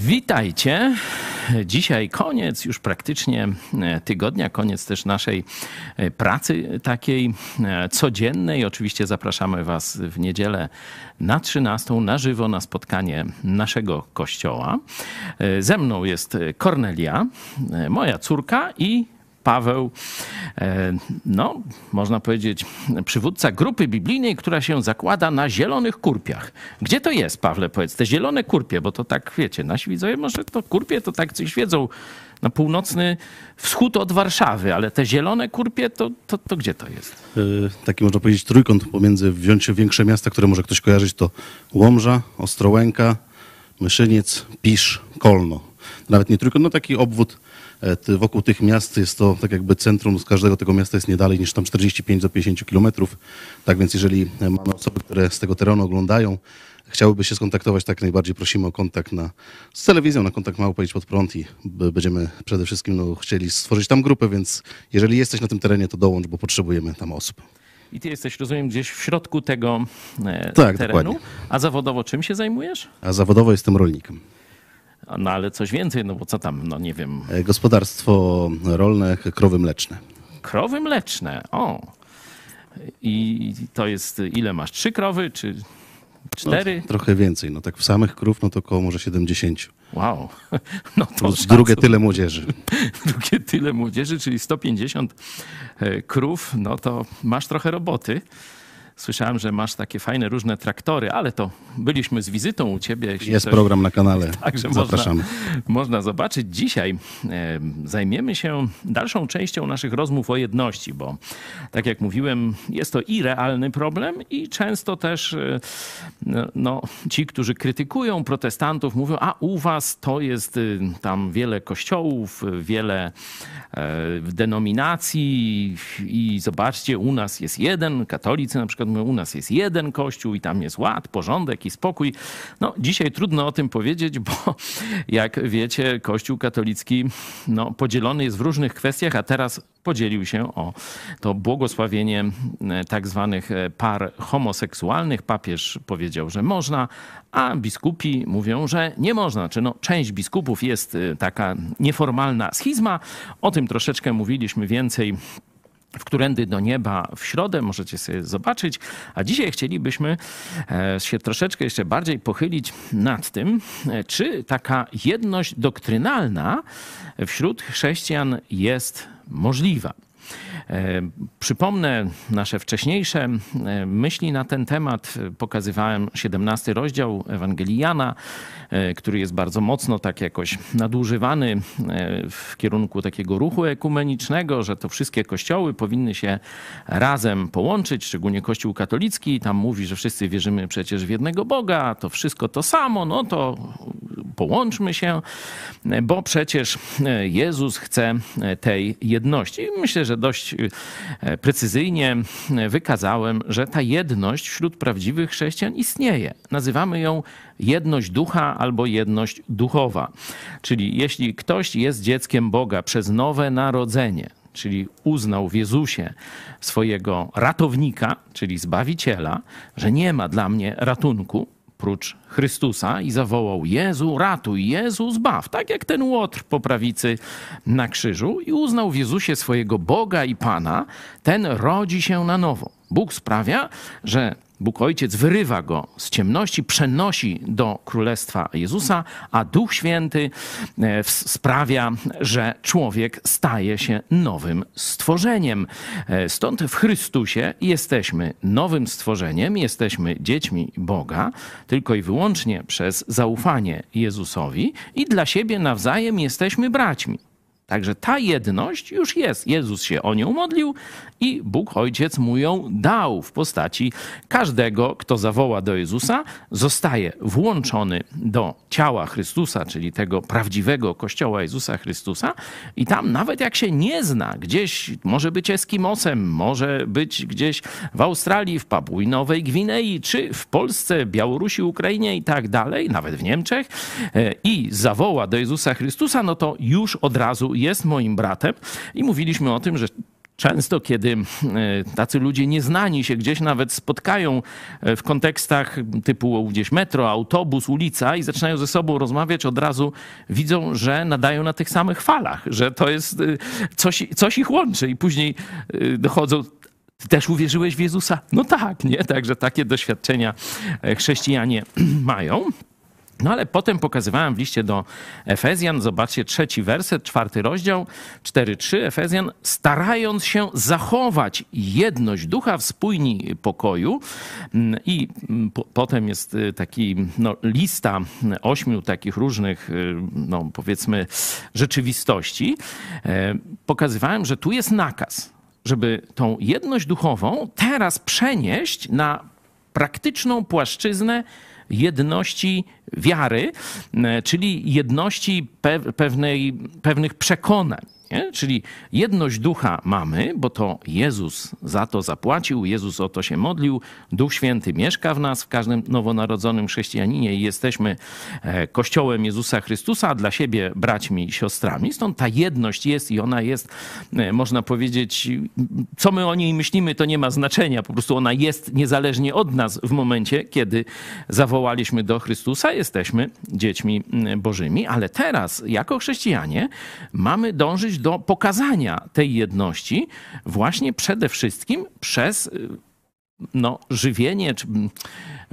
Witajcie. Dzisiaj koniec już praktycznie e, tygodnia, koniec też naszej e, pracy takiej e, codziennej. Oczywiście zapraszamy Was w niedzielę na 13 na żywo na spotkanie naszego kościoła. Ze mną jest Kornelia, moja córka i Paweł, e, no, można powiedzieć, przywódca grupy biblijnej, która się zakłada na zielonych kurpiach. Gdzie to jest, Pawle, powiedz, te zielone kurpie, bo to tak, wiecie, nasi widzowie może to kurpie to tak coś wiedzą, na północny wschód od Warszawy, ale te zielone kurpie, to, to, to gdzie to jest? Yy, taki można powiedzieć trójkąt pomiędzy, wziąć większe miasta, które może ktoś kojarzyć, to Łomża, Ostrołęka, Myszyniec, Pisz, Kolno. Nawet nie trójkąt, no taki obwód E, wokół tych miast jest to tak jakby centrum z każdego tego miasta jest nie dalej niż tam 45 do 50 kilometrów. Tak więc jeżeli mamy osoby, które z tego terenu oglądają, chciałyby się skontaktować, tak najbardziej prosimy o kontakt na, z telewizją, na kontakt mało powiedzieć pod prąd i będziemy przede wszystkim no, chcieli stworzyć tam grupę, więc jeżeli jesteś na tym terenie, to dołącz, bo potrzebujemy tam osób. I ty jesteś, rozumiem, gdzieś w środku tego e, tak, terenu. Dokładnie. A zawodowo czym się zajmujesz? A zawodowo jestem rolnikiem. No ale coś więcej, no bo co tam, no nie wiem. E, gospodarstwo rolne, krowy mleczne. Krowy mleczne, o. I to jest, ile masz? Trzy krowy, czy cztery? No, trochę więcej, no tak w samych krów, no to około może 70. Wow. No to drugie tyle młodzieży. drugie tyle młodzieży, czyli 150 e, krów, no to masz trochę roboty. Słyszałem, że masz takie fajne różne traktory, ale to byliśmy z wizytą u ciebie. Jest program na kanale. Także Zapraszamy. Można, można zobaczyć. Dzisiaj zajmiemy się dalszą częścią naszych rozmów o jedności, bo tak jak mówiłem, jest to i realny problem i często też e, no, no, ci, którzy krytykują protestantów, mówią, a u was to jest y, tam wiele kościołów, wiele e, denominacji i zobaczcie, u nas jest jeden, katolicy na przykład przykład u nas jest jeden kościół i tam jest ład, porządek i spokój. No, dzisiaj trudno o tym powiedzieć, bo jak wiecie, kościół katolicki no, podzielony jest w różnych kwestiach, a teraz podzielił się o to błogosławienie e, tak zwanych e, par homoseksualnych. Papież powiedział, że można, a biskupi mówią, że nie można. Czy no, część biskupów jest e, taka nieformalna schizma. O tym troszeczkę mówiliśmy więcej w Którędy do Nieba w środę, możecie sobie zobaczyć. A dzisiaj chcielibyśmy e, się troszeczkę jeszcze bardziej pochylić nad tym, e, czy taka jedność doktrynalna wśród chrześcijan jest możliwa. E, przypomnę nasze wcześniejsze e, myśli na ten temat. Pokazywałem 17 rozdział Ewangelii Jana, e, który jest bardzo mocno tak jakoś nadużywany w kierunku takiego ruchu ekumenicznego, że to wszystkie kościoły powinny się razem połączyć, szczególnie Kościół katolicki. Tam mówi, że wszyscy wierzymy przecież w jednego Boga, to wszystko to samo, no to połączmy się, bo przecież Jezus chce tej jedności. Myślę, że dość e, precyzyjnie wykazałem, że ta jedność wśród prawdziwych chrześcijan istnieje. Nazywamy ją jedność ducha albo jedność duchowa. Czyli jeśli ktoś jest dzieckiem Boga przez nowe narodzenie, czyli uznał w Jezusie swojego ratownika, czyli zbawiciela, że nie ma dla mnie ratunku, prócz Chrystusa i zawołał: Jezu, ratuj, Jezu, zbaw. Tak jak ten łotr po prawicy na krzyżu i uznał w Jezusie swojego Boga i Pana, ten rodzi się na nowo. Bóg sprawia, że Bóg Ojciec wyrywa go z ciemności, przenosi do Królestwa Jezusa, a Duch Święty e, sprawia, że człowiek staje się nowym stworzeniem. E, stąd w Chrystusie jesteśmy nowym stworzeniem, jesteśmy dziećmi Boga, tylko i wyłącznie przez zaufanie Jezusowi i dla siebie nawzajem jesteśmy braćmi. Także ta jedność już jest. Jezus się o nią modlił i Bóg Ojciec mu ją dał w postaci każdego, kto zawoła do Jezusa, zostaje włączony do ciała Chrystusa, czyli tego prawdziwego Kościoła Jezusa Chrystusa i tam nawet jak się nie zna, gdzieś może być Eskimosem, może być gdzieś w Australii, w Papui Nowej Gwinei, czy w Polsce, Białorusi, Ukrainie i tak dalej, nawet w Niemczech e, i zawoła do Jezusa Chrystusa, no to już od razu jest moim bratem i mówiliśmy o tym, że Często, kiedy e, tacy ludzie nieznani się gdzieś nawet spotkają e, w kontekstach typu gdzieś metro, autobus, ulica i zaczynają ze sobą rozmawiać, od razu widzą, że nadają na tych samych falach, że to jest e, coś, coś ich łączy i później dochodzą ty też uwierzyłeś w Jezusa? No tak, nie? Także takie doświadczenia chrześcijanie mają. No ale potem pokazywałem w liście do Efezjan, zobaczcie trzeci werset, czwarty rozdział, 4-3 Efezjan, starając się zachować jedność ducha w spójni pokoju i po, potem jest y, taki no, lista ośmiu takich różnych, y, no powiedzmy, rzeczywistości. E, pokazywałem, że tu jest nakaz, żeby tą jedność duchową teraz przenieść na praktyczną płaszczyznę jedności wiary, e, czyli jedności pewnej, pewnych przekonań. Nie? Czyli jedność ducha mamy, bo to Jezus za to zapłacił, Jezus o to się modlił, Duch Święty mieszka w nas, w każdym nowonarodzonym chrześcijaninie i jesteśmy e, Kościołem Jezusa Chrystusa, a dla siebie braćmi i siostrami. Stąd ta jedność jest i ona jest, e, można powiedzieć, co my o niej myślimy, to nie ma znaczenia. Po prostu ona jest niezależnie od nas w momencie, kiedy zawołaliśmy do Chrystusa, jesteśmy dziećmi Bożymi, ale teraz, jako chrześcijanie, mamy dążyć do pokazania tej jedności właśnie przede wszystkim przez y, no, żywienie czy mm,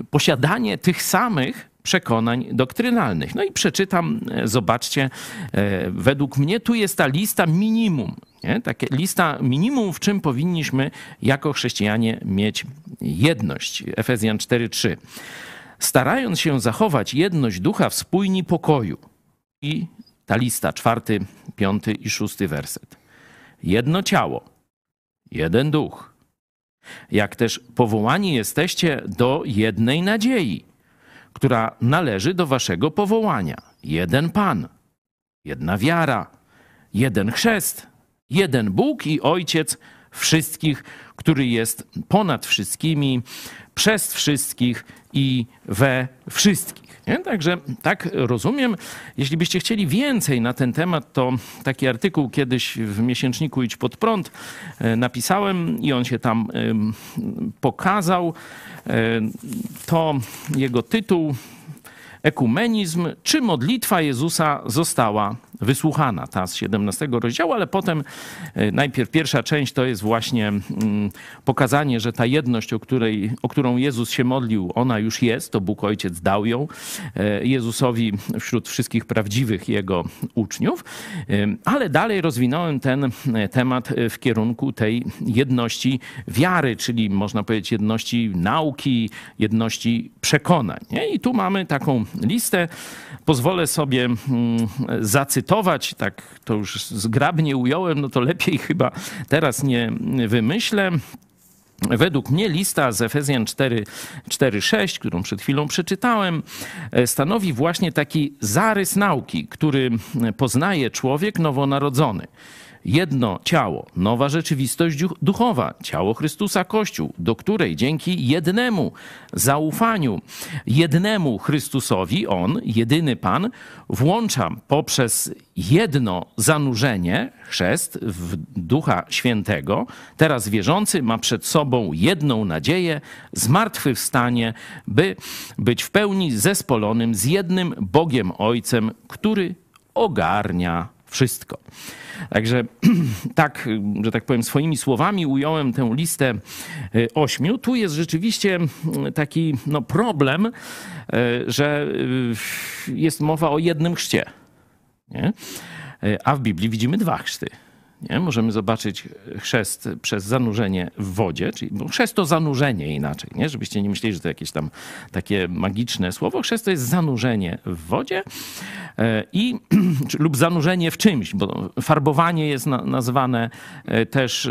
posiadanie tych samych przekonań doktrynalnych. No i przeczytam, e, zobaczcie, e, według mnie tu jest ta lista minimum. Nie? Takie lista minimum, w czym powinniśmy jako chrześcijanie mieć jedność. Efezjan 4:3. Starając się zachować jedność ducha w spójni pokoju. I ta lista, czwarty, piąty i szósty werset. Jedno ciało, jeden duch. Jak też powołani jesteście do jednej nadziei, która należy do waszego powołania. Jeden Pan, jedna wiara, jeden chrzest, jeden Bóg i Ojciec wszystkich, który jest ponad wszystkimi, przez wszystkich i we wszystkich. Nie? Także tak rozumiem. Jeśli byście chcieli więcej na ten temat, to taki artykuł kiedyś w miesięczniku Idź Pod Prąd e, napisałem i on się tam pokazał. E, to jego tytuł Ekumenizm, czy modlitwa Jezusa została wysłuchana, ta z 17 rozdziału, ale potem e, najpierw pierwsza część to jest właśnie mm, pokazanie, że ta jedność, o, której, o którą Jezus się modlił, ona już jest, to Bóg Ojciec dał ją e, Jezusowi wśród wszystkich prawdziwych Jego uczniów, e, ale dalej rozwinąłem ten temat w kierunku tej jedności wiary, czyli można powiedzieć jedności nauki, jedności przekonań. I tu mamy taką listę. Pozwolę sobie mm, zacytować, tak to już zgrabnie ująłem, no to lepiej chyba teraz nie wymyślę. Według mnie lista z Efezjan 4:6, którą przed chwilą przeczytałem, e, stanowi właśnie taki zarys nauki, który poznaje człowiek nowonarodzony jedno ciało, nowa rzeczywistość duchowa, ciało Chrystusa Kościół, do której dzięki jednemu zaufaniu, jednemu Chrystusowi, On, jedyny Pan, włącza poprzez jedno zanurzenie, chrzest w Ducha Świętego, teraz wierzący ma przed sobą jedną nadzieję, zmartwychwstanie, by być w pełni zespolonym z jednym Bogiem Ojcem, który ogarnia wszystko. Także tak, że tak powiem, swoimi słowami ująłem tę listę e, ośmiu. Tu jest rzeczywiście taki no, problem, e, że e, jest mowa o jednym chrzcie. Nie? A w Biblii widzimy dwa chrzty. Nie? Możemy zobaczyć chrzest przez zanurzenie w wodzie, czyli chrzest to zanurzenie inaczej, nie? żebyście nie myśleli, że to jakieś tam takie magiczne słowo. Chrzest to jest zanurzenie w wodzie e, i, lub zanurzenie w czymś, bo farbowanie jest na, nazwane e, też,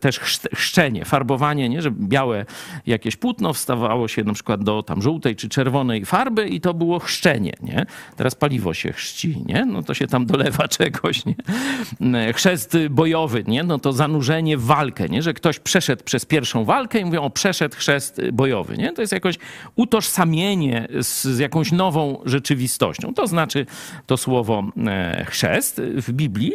też chrzczenie. Farbowanie, nie? że białe jakieś płótno wstawało się na przykład do tam żółtej czy czerwonej farby i to było chrzczenie. Nie? Teraz paliwo się chrzci, nie? no to się tam dolewa czegoś. Nie? E, chrzest chrzest bojowy, nie? no to zanurzenie w walkę, nie? że ktoś przeszedł przez pierwszą walkę i mówią, o przeszedł chrzest bojowy. Nie? To jest jakoś utożsamienie z, z jakąś nową rzeczywistością. To znaczy to słowo e, chrzest w Biblii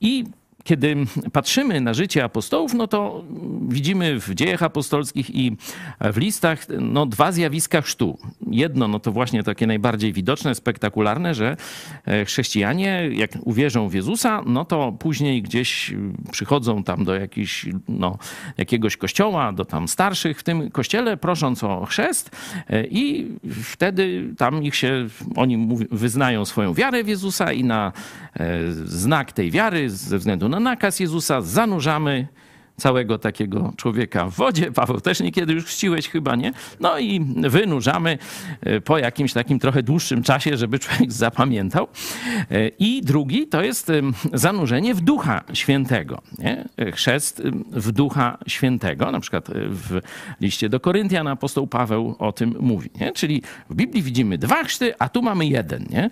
i kiedy patrzymy na życie apostołów, no to widzimy w dziejach apostolskich i w listach no, dwa zjawiska chrztu. Jedno, no to właśnie takie najbardziej widoczne, spektakularne, że e, chrześcijanie, jak uwierzą w Jezusa, no to później gdzieś przychodzą tam do jakiś, no, jakiegoś kościoła, do tam starszych w tym kościele, prosząc o chrzest e, i wtedy tam ich się, oni wyznają swoją wiarę w Jezusa i na e, znak tej wiary, ze względu na nakaz Jezusa, zanurzamy całego takiego człowieka w wodzie. Paweł też niekiedy już chrzciłeś chyba, nie? No i wynurzamy e, po jakimś takim trochę dłuższym czasie, żeby człowiek zapamiętał. E, I drugi to jest zanurzenie w Ducha Świętego. Nie? Chrzest w Ducha Świętego. Na przykład w liście do Koryntian apostoł Paweł o tym mówi. Nie? Czyli w Biblii widzimy dwa chrzty, a tu mamy jeden. Nie?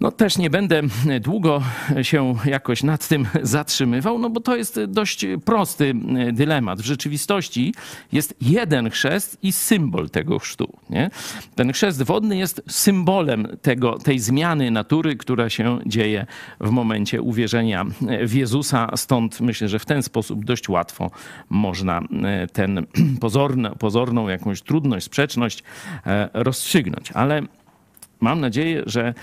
No też nie będę długo się jakoś nad tym zatrzymywał, no bo to jest dość prosty dylemat. W rzeczywistości jest jeden chrzest i symbol tego chrztu. Nie? Ten chrzest wodny jest symbolem tego, tej zmiany natury, która się dzieje w momencie uwierzenia w Jezusa. Stąd myślę, że w ten sposób dość łatwo można ten pozorny, pozorną jakąś trudność, sprzeczność e, rozstrzygnąć. Ale Mam nadzieję, że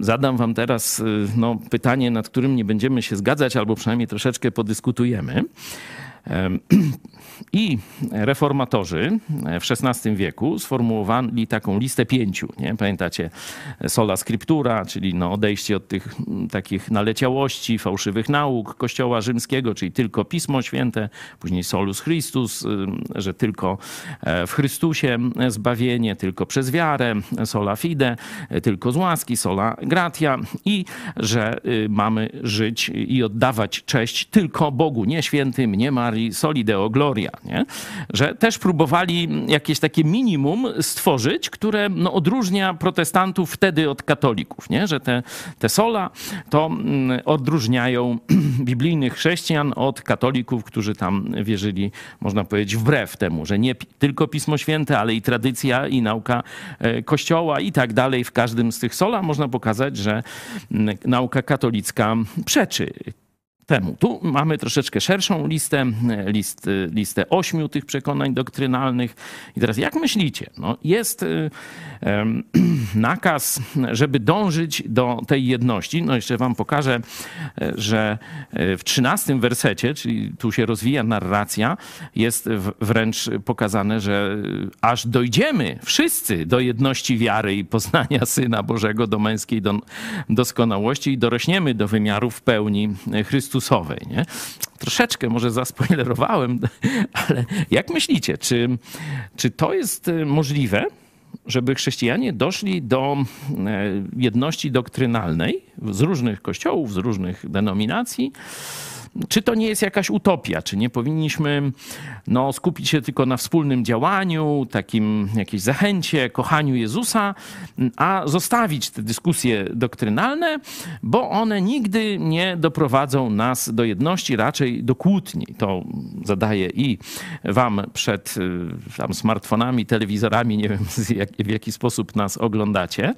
zadam Wam teraz y, no, pytanie, nad którym nie będziemy się zgadzać, albo przynajmniej troszeczkę podyskutujemy. I reformatorzy w XVI wieku sformułowali taką listę pięciu. Nie? Pamiętacie sola scriptura, czyli no odejście od tych takich naleciałości, fałszywych nauk Kościoła rzymskiego, czyli tylko Pismo Święte, później solus Christus, y, że tylko e, w Chrystusie zbawienie, tylko przez wiarę, sola fide, tylko z łaski, sola gratia i że y, mamy żyć i oddawać cześć tylko Bogu, nie świętym, nie Marii, soli deo gloria nie? że też próbowali jakieś takie minimum stworzyć, które no, odróżnia protestantów wtedy od katolików, nie? że te, te sola to mm, odróżniają biblijnych chrześcijan od katolików, którzy tam wierzyli, można powiedzieć, wbrew temu, że nie tylko Pismo Święte, ale i tradycja i nauka e, Kościoła i tak dalej. W każdym z tych sola można pokazać, że mm, nauka katolicka przeczy temu. Tu mamy troszeczkę szerszą listę, list, listę ośmiu tych przekonań doktrynalnych. I teraz jak myślicie? No, jest y, nakaz, żeby dążyć do tej jedności. No jeszcze wam pokażę, że w trzynastym wersecie, czyli tu się rozwija narracja, jest wręcz pokazane, że aż dojdziemy wszyscy do jedności wiary i poznania Syna Bożego, do męskiej doskonałości i dorośniemy do wymiarów pełni Chrystusowej. Nie? Troszeczkę może zaspoilerowałem, ale jak myślicie, czy, czy to jest możliwe? żeby chrześcijanie doszli do e, jedności doktrynalnej z różnych kościołów, z różnych denominacji, czy to nie jest jakaś utopia? Czy nie powinniśmy no, skupić się tylko na wspólnym działaniu, takim jakiejś zachęcie, kochaniu Jezusa, a zostawić te dyskusje doktrynalne, bo one nigdy nie doprowadzą nas do jedności, raczej do kłótni. To zadaję i wam przed y, tam smartfonami, telewizorami, nie wiem w jaki sposób nas oglądacie.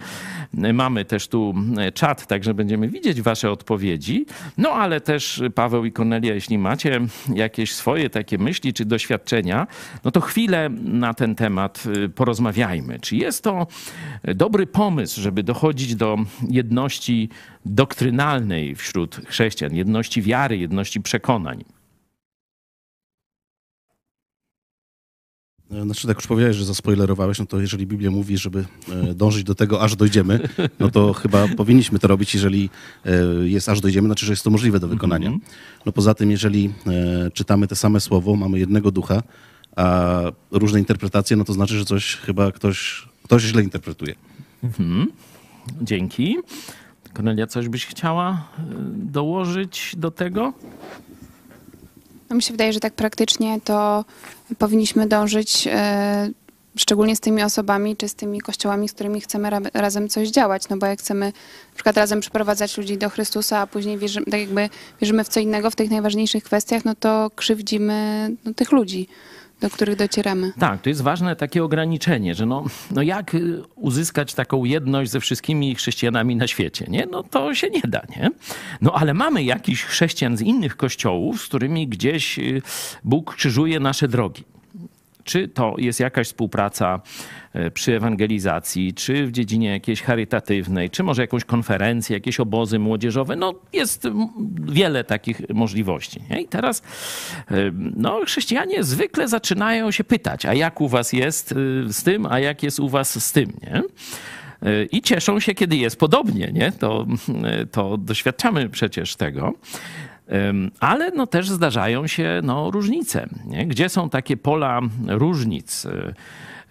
Mamy też tu czat, także będziemy widzieć wasze odpowiedzi. No ale też Paweł i Kornelia, jeśli macie jakieś swoje takie myśli czy doświadczenia, no to chwilę na ten temat y, porozmawiajmy. Czy jest to dobry pomysł, żeby dochodzić do jedności doktrynalnej wśród chrześcijan, jedności wiary, jedności przekonań? Znaczy, tak już powiedziałeś, że zaspoilerowałeś, no to jeżeli Biblia mówi, żeby e, dążyć do tego, aż dojdziemy, no to chyba powinniśmy to robić, jeżeli e, jest aż dojdziemy, znaczy, że jest to możliwe do wykonania. Mhm. No poza tym, jeżeli czytamy te same słowo, mamy jednego ducha, a różne interpretacje, no to znaczy, że coś chyba ktoś, ktoś źle interpretuje. Mhm. Dzięki. Kornelia, coś byś chciała dołożyć do tego? No mi się wydaje, że tak praktycznie to powinniśmy dążyć e, szczególnie z tymi osobami czy z tymi kościołami, z którymi chcemy ra razem coś działać. No bo jak chcemy na przykład razem przyprowadzać ludzi do Chrystusa, a później wierzymy, tak jakby wierzymy w co innego w tych najważniejszych kwestiach, no to krzywdzimy no, tych ludzi. Do których docieramy. Tak, to jest ważne takie ograniczenie, że no, no jak y, uzyskać taką jedność ze wszystkimi chrześcijanami na świecie, nie? No to się nie da, nie? No ale mamy jakichś chrześcijan z innych kościołów, z którymi gdzieś y, Bóg krzyżuje nasze drogi. Czy to jest jakaś współpraca e, przy ewangelizacji, czy w dziedzinie jakiejś charytatywnej, czy może jakąś konferencję, jakieś obozy młodzieżowe. No jest wiele takich możliwości. Nie? I teraz e, no, chrześcijanie zwykle zaczynają się pytać, a jak u was jest e, z tym, a jak jest u was z tym, nie? I cieszą się, kiedy jest podobnie, nie? To, to doświadczamy przecież tego. Ale no też zdarzają się no, różnice. Nie? Gdzie są takie pola różnic?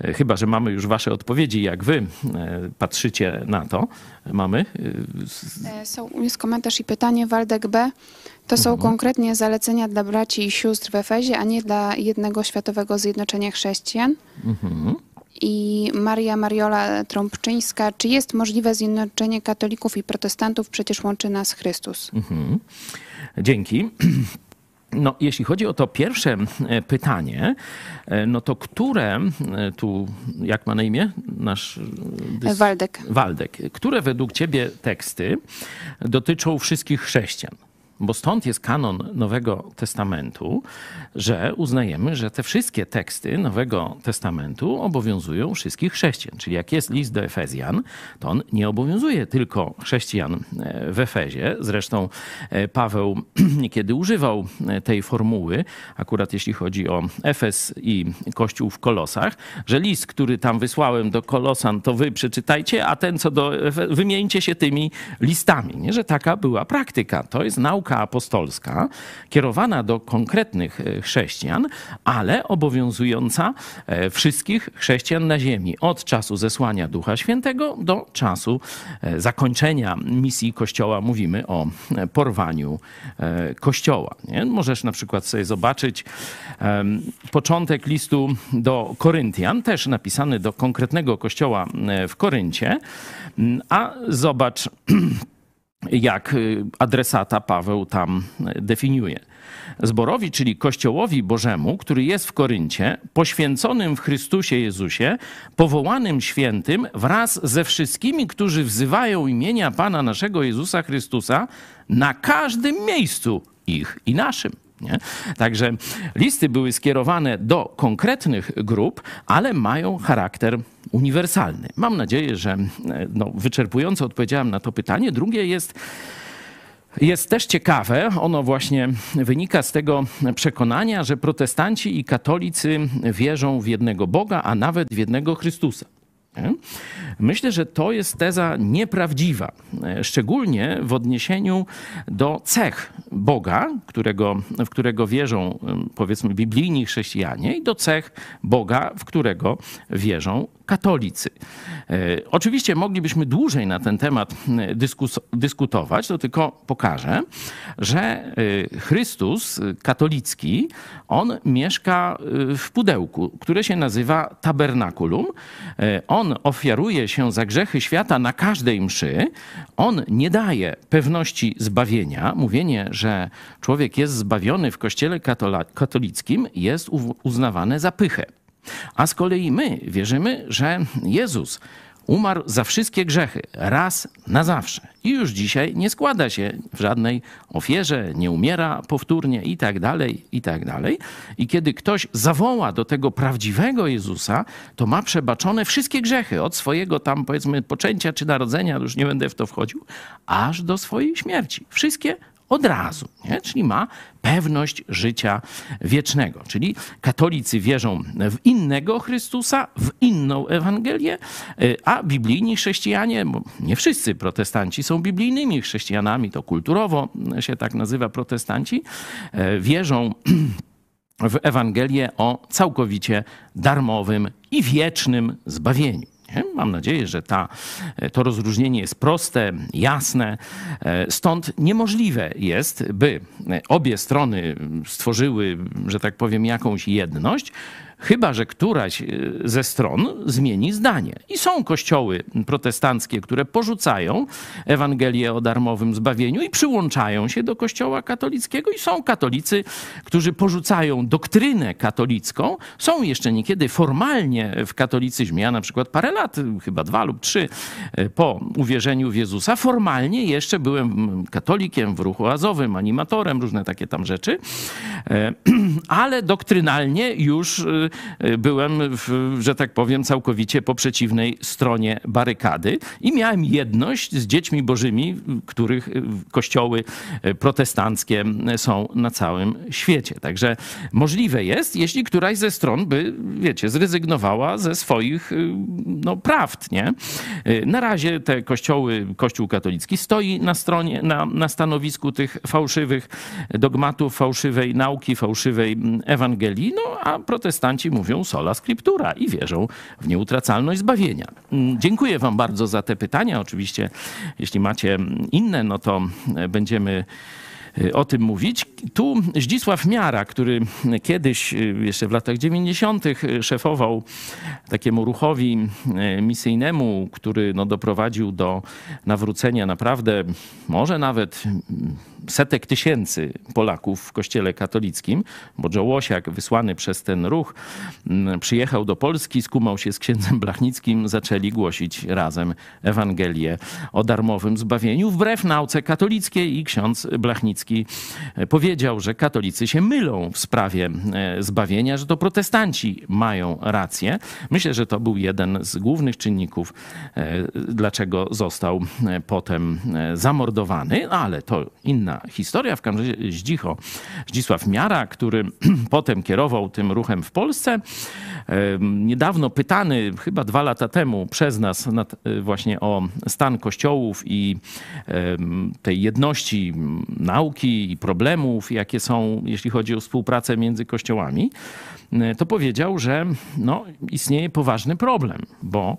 E, chyba, że mamy już wasze odpowiedzi, jak wy e, patrzycie na to. Mamy? E, są, jest komentarz i pytanie, Waldek B. To są mhm. konkretnie zalecenia dla braci i sióstr w Efezie, a nie dla jednego światowego zjednoczenia chrześcijan. Mhm. I Maria Mariola Trąbczyńska. Czy jest możliwe zjednoczenie katolików i protestantów? Przecież łączy nas Chrystus. Mhm. Dzięki. No, jeśli chodzi o to pierwsze e, pytanie, e, no to które e, tu, jak ma na imię nasz... Waldek. Waldek. Które według ciebie teksty dotyczą wszystkich chrześcijan? Bo stąd jest kanon Nowego Testamentu, że uznajemy, że te wszystkie teksty Nowego Testamentu obowiązują wszystkich chrześcijan. Czyli jak jest list do Efezjan, to on nie obowiązuje tylko chrześcijan e, w Efezie. Zresztą e, Paweł niekiedy używał e, tej formuły, akurat jeśli chodzi o Efes i Kościół w Kolosach, że list, który tam wysłałem do Kolosan, to wy przeczytajcie, a ten co do wymieńcie się tymi listami. Nie, że taka była praktyka. To jest nauka nauka apostolska, kierowana do konkretnych e, chrześcijan, ale obowiązująca e, wszystkich chrześcijan na ziemi od czasu zesłania Ducha Świętego do czasu e, zakończenia misji Kościoła. Mówimy o porwaniu Kościoła. Nie? Możesz na przykład sobie zobaczyć początek listu do Koryntian, też napisany do konkretnego kościoła w Koryncie, a zobacz jak y, adresata Paweł tam y, definiuje. Zborowi, czyli Kościołowi Bożemu, który jest w Koryncie, poświęconym w Chrystusie Jezusie, powołanym świętym wraz ze wszystkimi, którzy wzywają imienia Pana naszego Jezusa Chrystusa na każdym miejscu ich i naszym. Nie? Także listy były skierowane do konkretnych grup, ale mają charakter uniwersalny. Mam nadzieję, że e, no, wyczerpująco odpowiedziałem na to pytanie. Drugie jest. Jest też ciekawe, ono właśnie wynika z tego przekonania, że protestanci i katolicy wierzą w jednego Boga, a nawet w jednego Chrystusa. Myślę, że to jest teza nieprawdziwa, e, szczególnie w odniesieniu do cech Boga, którego, w którego wierzą powiedzmy biblijni chrześcijanie i do cech Boga, w którego wierzą katolicy. E, oczywiście moglibyśmy dłużej na ten temat dyskus, dyskutować, to tylko pokażę, że e, Chrystus katolicki, on mieszka w pudełku, które się nazywa tabernakulum. On ofiaruje się za grzechy świata na każdej mszy, on nie daje pewności zbawienia. Mówienie, że człowiek jest zbawiony w kościele katolickim jest uznawane za pychę. A z kolei my wierzymy, że Jezus Umarł za wszystkie grzechy, raz na zawsze. I już dzisiaj nie składa się w żadnej ofierze, nie umiera powtórnie i tak dalej, i tak dalej. I kiedy ktoś zawoła do tego prawdziwego Jezusa, to ma przebaczone wszystkie grzechy, od swojego tam powiedzmy poczęcia czy narodzenia, już nie będę w to wchodził, aż do swojej śmierci. Wszystkie od razu, nie? czyli ma pewność życia wiecznego. Czyli katolicy wierzą w innego Chrystusa, w inną Ewangelię, y, a biblijni chrześcijanie, bo nie wszyscy protestanci są biblijnymi chrześcijanami, to kulturowo się tak nazywa protestanci, y, wierzą w Ewangelię o całkowicie darmowym i wiecznym zbawieniu. Mam nadzieję, że ta, to rozróżnienie jest proste, jasne. E, stąd niemożliwe jest, by obie strony stworzyły, że tak powiem, jakąś jedność, chyba że któraś e, ze stron zmieni zdanie. I są kościoły protestanckie, które porzucają Ewangelię o darmowym zbawieniu i przyłączają się do kościoła katolickiego, i są katolicy, którzy porzucają doktrynę katolicką, są jeszcze niekiedy formalnie w katolicyzmie. Ja na przykład parę lat, chyba dwa lub trzy e, po uwierzeniu w Jezusa, formalnie jeszcze byłem katolikiem w ruchu azowym, animatorem, różne takie tam rzeczy, e, ale doktrynalnie już byłem, w, że tak powiem, całkowicie po przeciwnej stronie barykady i miałem jedność z dziećmi bożymi, których kościoły protestanckie są na całym świecie. Także możliwe jest, jeśli któraś ze stron by, wiecie, zrezygnowała ze swoich no, prawd, nie? Na razie te kościoły, Kościół katolicki stoi na stronie, na, na stanowisku tych fałszywych dogmatów, fałszywej nauki, fałszywej Ewangelii, no a protestanci mówią sola scriptura i wierzą w nieutracalność zbawienia. Dziękuję wam bardzo za te pytania. Oczywiście, jeśli macie inne, no to będziemy Y, o tym mówić. Tu Zdzisław Miara, który kiedyś, y, jeszcze w latach 90., y, szefował takiemu ruchowi misyjnemu, który no, doprowadził do nawrócenia naprawdę, może nawet setek tysięcy Polaków w kościele katolickim, bo Joe Łosiak, wysłany przez ten ruch, mm, przyjechał do Polski, skumał się z księdzem Blachnickim, zaczęli głosić razem Ewangelię o darmowym zbawieniu, wbrew nauce katolickiej i ksiądz Blachnicki e, powiedział, że katolicy się mylą w sprawie e, zbawienia, że to protestanci mają rację. Myślę, że to był jeden z głównych czynników, e, dlaczego został potem zamordowany, ale to inna historia. W każdym razie Zdzicho, Zdzisław Miara, który potem kierował tym ruchem w Polsce, niedawno pytany, chyba dwa lata temu przez nas e, właśnie o stan kościołów i tej jedności nauki i problemów, jakie są, jeśli chodzi o współpracę między kościołami, e, to powiedział, że no, istnieje poważny problem, bo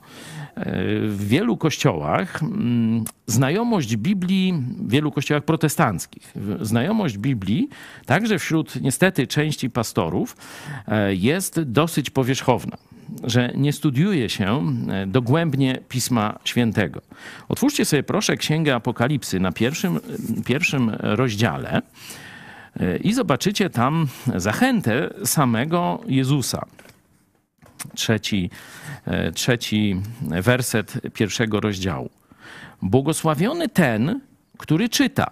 w wielu kościołach mm, znajomość Biblii, w wielu kościołach protestanckich, znajomość Biblii, także wśród niestety części pastorów, e, jest dosyć powierzchowna że nie studiuje się e, dogłębnie Pisma Świętego. Otwórzcie sobie proszę Księgę Apokalipsy na pierwszym, pierwszym rozdziale e, i zobaczycie tam zachętę samego Jezusa trzeci, e, trzeci werset pierwszego rozdziału. Błogosławiony ten, który czyta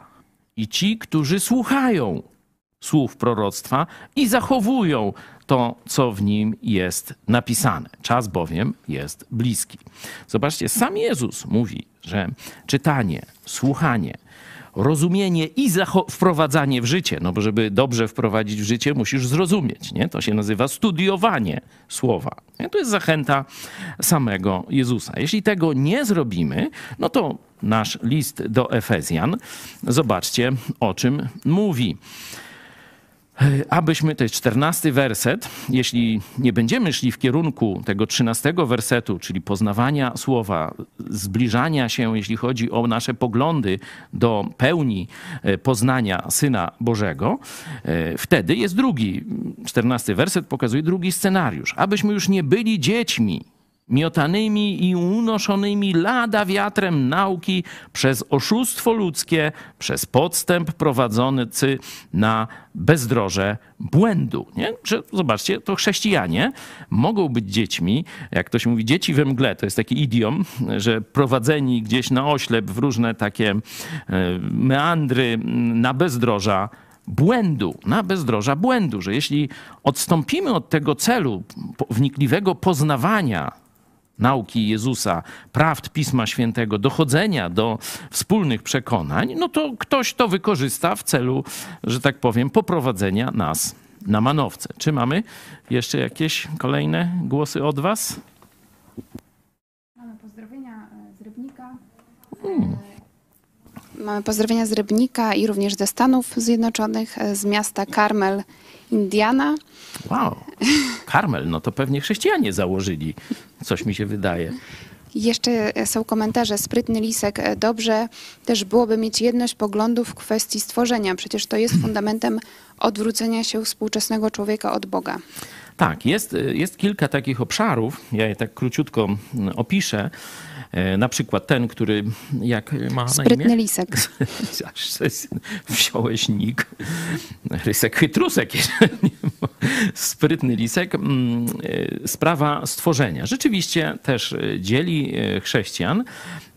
i ci, którzy słuchają słów proroctwa i zachowują to, co w nim jest napisane. Czas bowiem jest bliski. Zobaczcie, sam Jezus mówi, że czytanie, słuchanie, rozumienie i wprowadzanie w życie. No bo żeby dobrze wprowadzić w życie, musisz zrozumieć. Nie? To się nazywa studiowanie słowa. Nie? To jest zachęta samego Jezusa. Jeśli tego nie zrobimy, no to nasz list do Efezjan, zobaczcie o czym mówi abyśmy, to jest czternasty werset, jeśli nie będziemy szli w kierunku tego trzynastego wersetu, czyli poznawania słowa, zbliżania się, jeśli chodzi o nasze poglądy do pełni e, poznania Syna Bożego, e, wtedy jest drugi, czternasty werset pokazuje drugi scenariusz. Abyśmy już nie byli dziećmi, miotanymi i unoszonymi lada wiatrem nauki przez oszustwo ludzkie, przez podstęp prowadzący na bezdroże błędu. Nie? Że, zobaczcie, to chrześcijanie mogą być dziećmi, jak ktoś mówi, dzieci we mgle, to jest taki idiom, że prowadzeni gdzieś na oślep w różne takie e, meandry na bezdroża błędu, na bezdroża błędu, że jeśli odstąpimy od tego celu wnikliwego poznawania nauki Jezusa, prawd Pisma Świętego, dochodzenia do wspólnych przekonań, no to ktoś to wykorzysta w celu, że tak powiem, poprowadzenia nas na manowce. Czy mamy jeszcze jakieś kolejne głosy od Was? Mamy pozdrowienia e, z Rybnika. Hmm. Mamy pozdrowienia z Rybnika i również ze Stanów Zjednoczonych, e, z miasta Carmel, Indiana. Wow, Karmel, no to pewnie chrześcijanie założyli, coś mi się wydaje. Jeszcze są komentarze. Sprytny Lisek. Dobrze też byłoby mieć jedność poglądów w kwestii stworzenia. Przecież to jest fundamentem odwrócenia się współczesnego człowieka od Boga. Tak, jest, jest kilka takich obszarów, ja je tak króciutko opiszę. E, na przykład ten, który jak ma Sprytny na imię? lisek. Wziąłeś nik. Rysek chytrusek. Sprytny lisek. Mm, e, Sprawa stworzenia. Rzeczywiście też e, dzieli chrześcijan.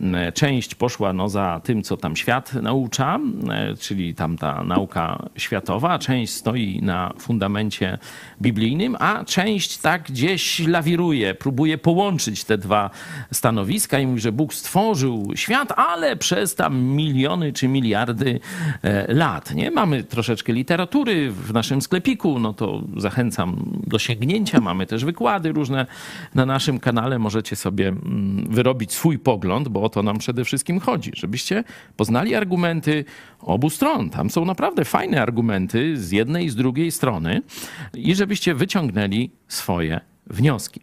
Mm, Część poszła no, za tym, co tam świat naucza, e, czyli tam ta nauka światowa. Część stoi na fundamencie biblijnym, a część tak gdzieś lawiruje, próbuje połączyć te dwa stanowiska i że Bóg stworzył świat, ale przez tam miliony czy miliardy e, lat. Nie? Mamy troszeczkę literatury w naszym sklepiku, no to zachęcam do sięgnięcia. Mamy też wykłady różne na naszym kanale. Możecie sobie mm, wyrobić swój pogląd, bo o to nam przede wszystkim chodzi, żebyście poznali argumenty obu stron. Tam są naprawdę fajne argumenty z jednej i z drugiej strony i żebyście wyciągnęli swoje wnioski.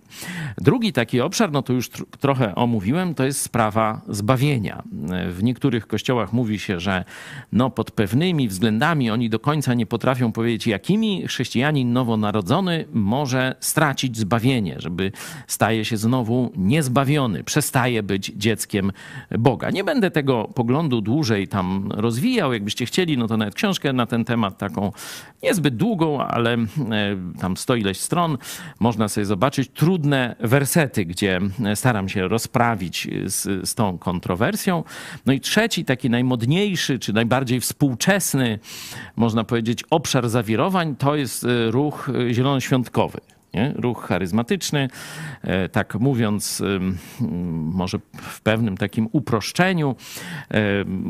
Drugi taki obszar, no to już tr- trochę omówiłem, to jest sprawa zbawienia. W niektórych kościołach mówi się, że no pod pewnymi względami oni do końca nie potrafią powiedzieć, jakimi chrześcijanin nowonarodzony może stracić zbawienie, żeby staje się znowu niezbawiony, przestaje być dzieckiem Boga. Nie będę tego poglądu dłużej tam rozwijał. Jakbyście chcieli, no to nawet książkę na ten temat, taką niezbyt długą, ale e, tam sto ileś stron, można sobie zobaczyć trudne wersety, gdzie staram się rozprawić z, z tą kontrowersją. No i trzeci, taki najmodniejszy, czy najbardziej współczesny, można powiedzieć, obszar zawirowań, to jest e, ruch e, zielonoświątkowy. Nie? Ruch charyzmatyczny, e, tak mówiąc, może w pewnym takim uproszczeniu,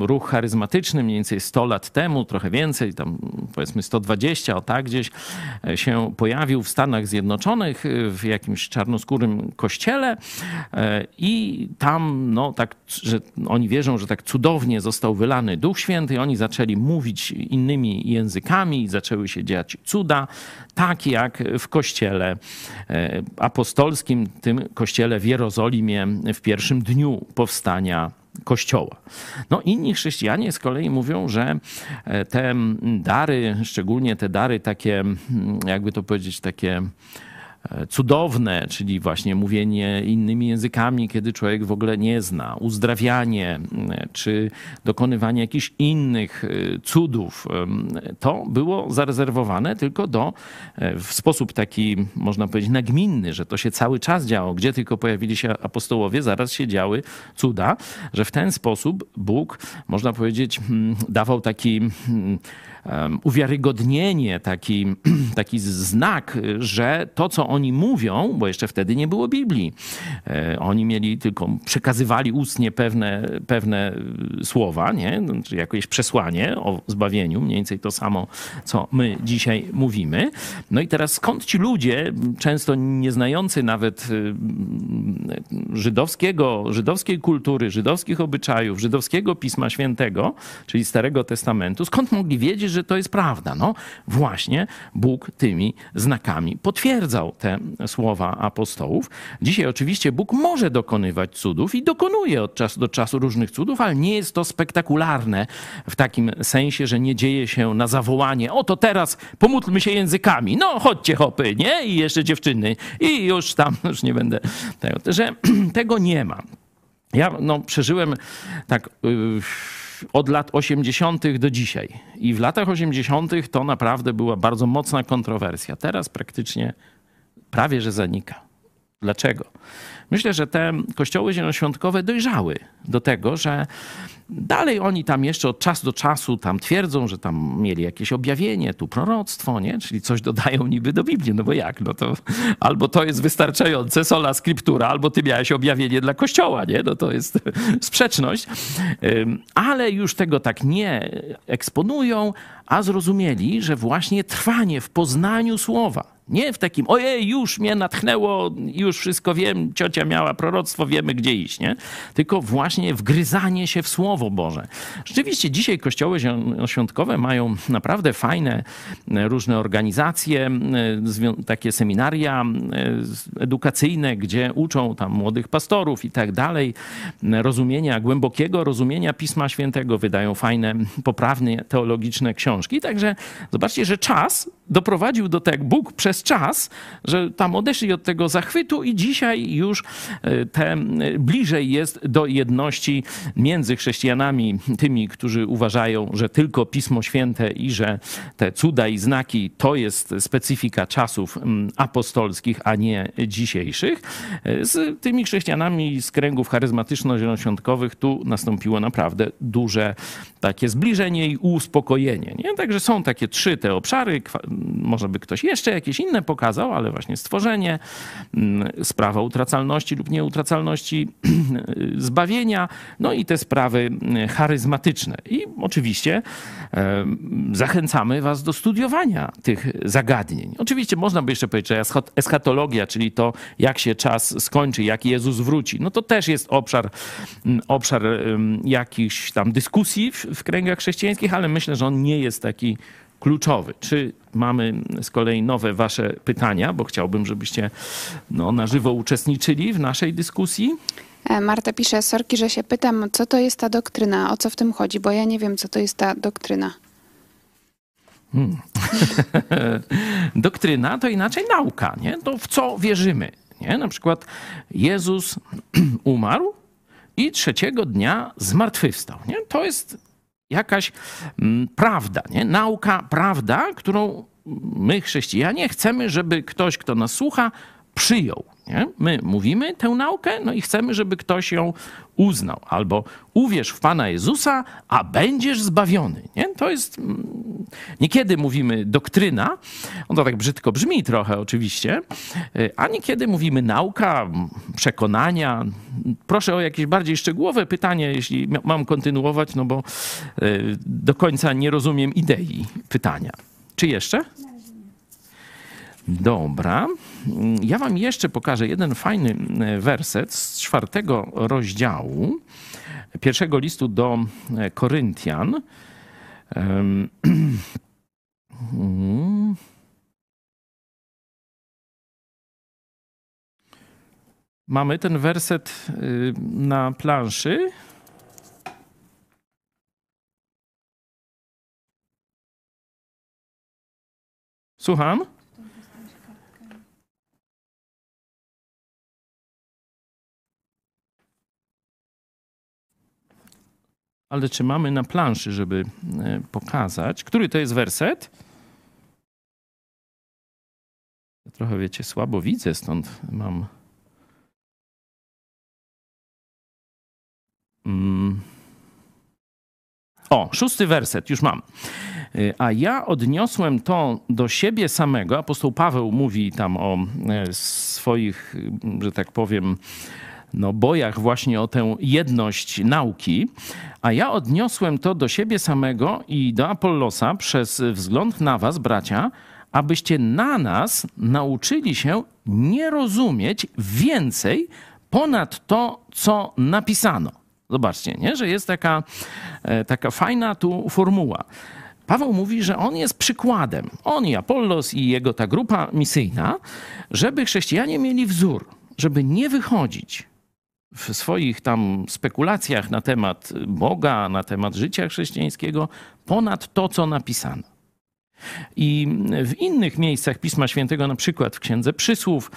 ruch charyzmatyczny mniej więcej 100 lat temu, trochę więcej, tam powiedzmy 120, o tak gdzieś, e, się pojawił w Stanach Zjednoczonych e, w jakimś czarnoskórym kościele i tam, no tak, że oni wierzą, że tak cudownie został wylany Duch Święty i oni zaczęli mówić innymi językami, zaczęły się dziać cuda, tak jak w kościele e, apostolskim, tym kościele w Jerozolimie w pierwszym dniu powstania Kościoła. No, inni chrześcijanie z kolei mówią, że e, te dary, szczególnie te dary takie, mm, jakby to powiedzieć, takie cudowne, czyli właśnie mówienie innymi językami, kiedy człowiek w ogóle nie zna, uzdrawianie, m, czy dokonywanie jakichś innych e, cudów, to było zarezerwowane tylko do, e, w sposób taki, można powiedzieć, nagminny, że to się cały czas działo. Gdzie tylko pojawili się apostołowie, zaraz się działy cuda, że w ten sposób Bóg, można powiedzieć, mm, dawał taki mm, uwiarygodnienie, taki, taki znak, że to, co oni mówią, bo jeszcze wtedy nie było Biblii, e, oni mieli tylko, przekazywali ustnie pewne, pewne y, słowa, nie? No, Czy jakieś przesłanie o zbawieniu, mniej więcej to samo, co my dzisiaj mówimy. No i teraz skąd ci ludzie, często nie znający nawet y, żydowskiego, żydowskiej kultury, żydowskich obyczajów, żydowskiego Pisma Świętego, czyli Starego Testamentu, skąd mogli wiedzieć, że to jest prawda? No właśnie Bóg tymi znakami potwierdzał te słowa apostołów. Dzisiaj oczywiście Bóg może dokonywać cudów i dokonuje od czasu do czasu różnych cudów, ale nie jest to spektakularne w takim sensie, że nie dzieje się na zawołanie, oto teraz pomódlmy się językami, no chodźcie hopy, nie? I jeszcze dziewczyny i już tam, już nie będę tego, że tego nie ma. Ja no, przeżyłem tak yy, od lat 80. do dzisiaj. I w latach 80. to naprawdę była bardzo mocna kontrowersja. Teraz praktycznie prawie że zanika. Dlaczego? Myślę, że te kościoły zielonoświątkowe dojrzały do tego, że dalej oni tam jeszcze od czasu do czasu tam twierdzą, że tam mieli jakieś objawienie, tu proroctwo, nie? Czyli coś dodają niby do Biblii. No bo jak? No to albo to jest wystarczające, sola scriptura, albo ty miałeś objawienie dla kościoła, nie? No to jest sprzeczność. Ale już tego tak nie eksponują, a zrozumieli, że właśnie trwanie w poznaniu słowa, nie w takim, ojej, już mnie natchnęło, już wszystko wiem, ciocia miała proroctwo, wiemy gdzie iść, nie? Tylko właśnie wgryzanie się w Słowo Boże. Rzeczywiście dzisiaj kościoły zielonoświątkowe mają naprawdę fajne e, różne organizacje, e, takie seminaria e, edukacyjne, gdzie uczą tam młodych pastorów i tak dalej, rozumienia, głębokiego rozumienia Pisma Świętego, wydają fajne, poprawne teologiczne książki. Także zobaczcie, że czas doprowadził do tego Bóg przez czas, że tam odeszli od tego zachwytu i dzisiaj już e, te, bliżej jest do jedności między chrześcijanami, tymi, którzy uważają, że tylko Pismo Święte i że te cuda i znaki to jest specyfika czasów apostolskich, a nie dzisiejszych, e, z tymi chrześcijanami z kręgów charyzmatyczno-zielonoświątkowych tu nastąpiło naprawdę duże takie zbliżenie i uspokojenie. Nie? Także są takie trzy te obszary, może by ktoś jeszcze jakieś inne pokazał, ale właśnie stworzenie, mm, sprawa utracalności lub nieutracalności zbawienia, no i te sprawy mm, charyzmatyczne. I oczywiście zachęcamy Was do studiowania tych zagadnień. Oczywiście można by jeszcze powiedzieć, że eschatologia, czyli to, jak się czas skończy, jak Jezus wróci, no to też jest obszar, mm, obszar jakichś tam dyskusji w, w kręgach chrześcijańskich, ale myślę, że on nie jest taki kluczowy. Czy mamy z kolei nowe wasze pytania, bo chciałbym, żebyście no, na żywo uczestniczyli w naszej dyskusji. E, Marta pisze, sorki, że się pytam, co to jest ta doktryna, o co w tym chodzi, bo ja nie wiem, co to jest ta doktryna. Hmm. doktryna to inaczej nauka, nie? To w co wierzymy, nie? Na przykład Jezus umarł i trzeciego dnia zmartwychwstał, nie? To jest jakaś mm, prawda, nie? nauka, prawda, którą my, chrześcijanie, chcemy, żeby ktoś, kto nas słucha, przyjął. Nie? My mówimy tę naukę, no i chcemy, żeby ktoś ją uznał. Albo uwierz w Pana Jezusa, a będziesz zbawiony. Nie? To jest. Mm, niekiedy mówimy doktryna, on to tak brzydko brzmi trochę oczywiście, y, a niekiedy mówimy nauka, przekonania. Proszę o jakieś bardziej szczegółowe pytanie, jeśli mam kontynuować, no bo y, do końca nie rozumiem idei pytania. Czy jeszcze? Dobra. Ja wam jeszcze pokażę jeden fajny e, werset z czwartego rozdziału pierwszego listu do e, Koryntian. Mamy ten werset y, na planszy. Słucham? Ale czy mamy na planszy, żeby e, pokazać. Który to jest werset? trochę, wiecie, słabo widzę, stąd mam. Mm. O, szósty werset, już mam. E, a ja odniosłem to do siebie samego. Apostoł Paweł mówi tam o e, swoich, że tak powiem, no, bojach właśnie o tę jedność nauki, a ja odniosłem to do siebie samego i do Apollosa przez wzgląd na was, bracia, abyście na nas nauczyli się nie rozumieć więcej ponad to, co napisano. Zobaczcie, nie? że jest taka, e, taka fajna tu formuła. Paweł mówi, że on jest przykładem, on i Apollos i jego ta grupa misyjna, żeby chrześcijanie mieli wzór, żeby nie wychodzić w swoich tam spekulacjach na temat Boga, na temat życia chrześcijańskiego ponad to, co napisano. I w innych miejscach Pisma Świętego, na przykład w Księdze Przysłów,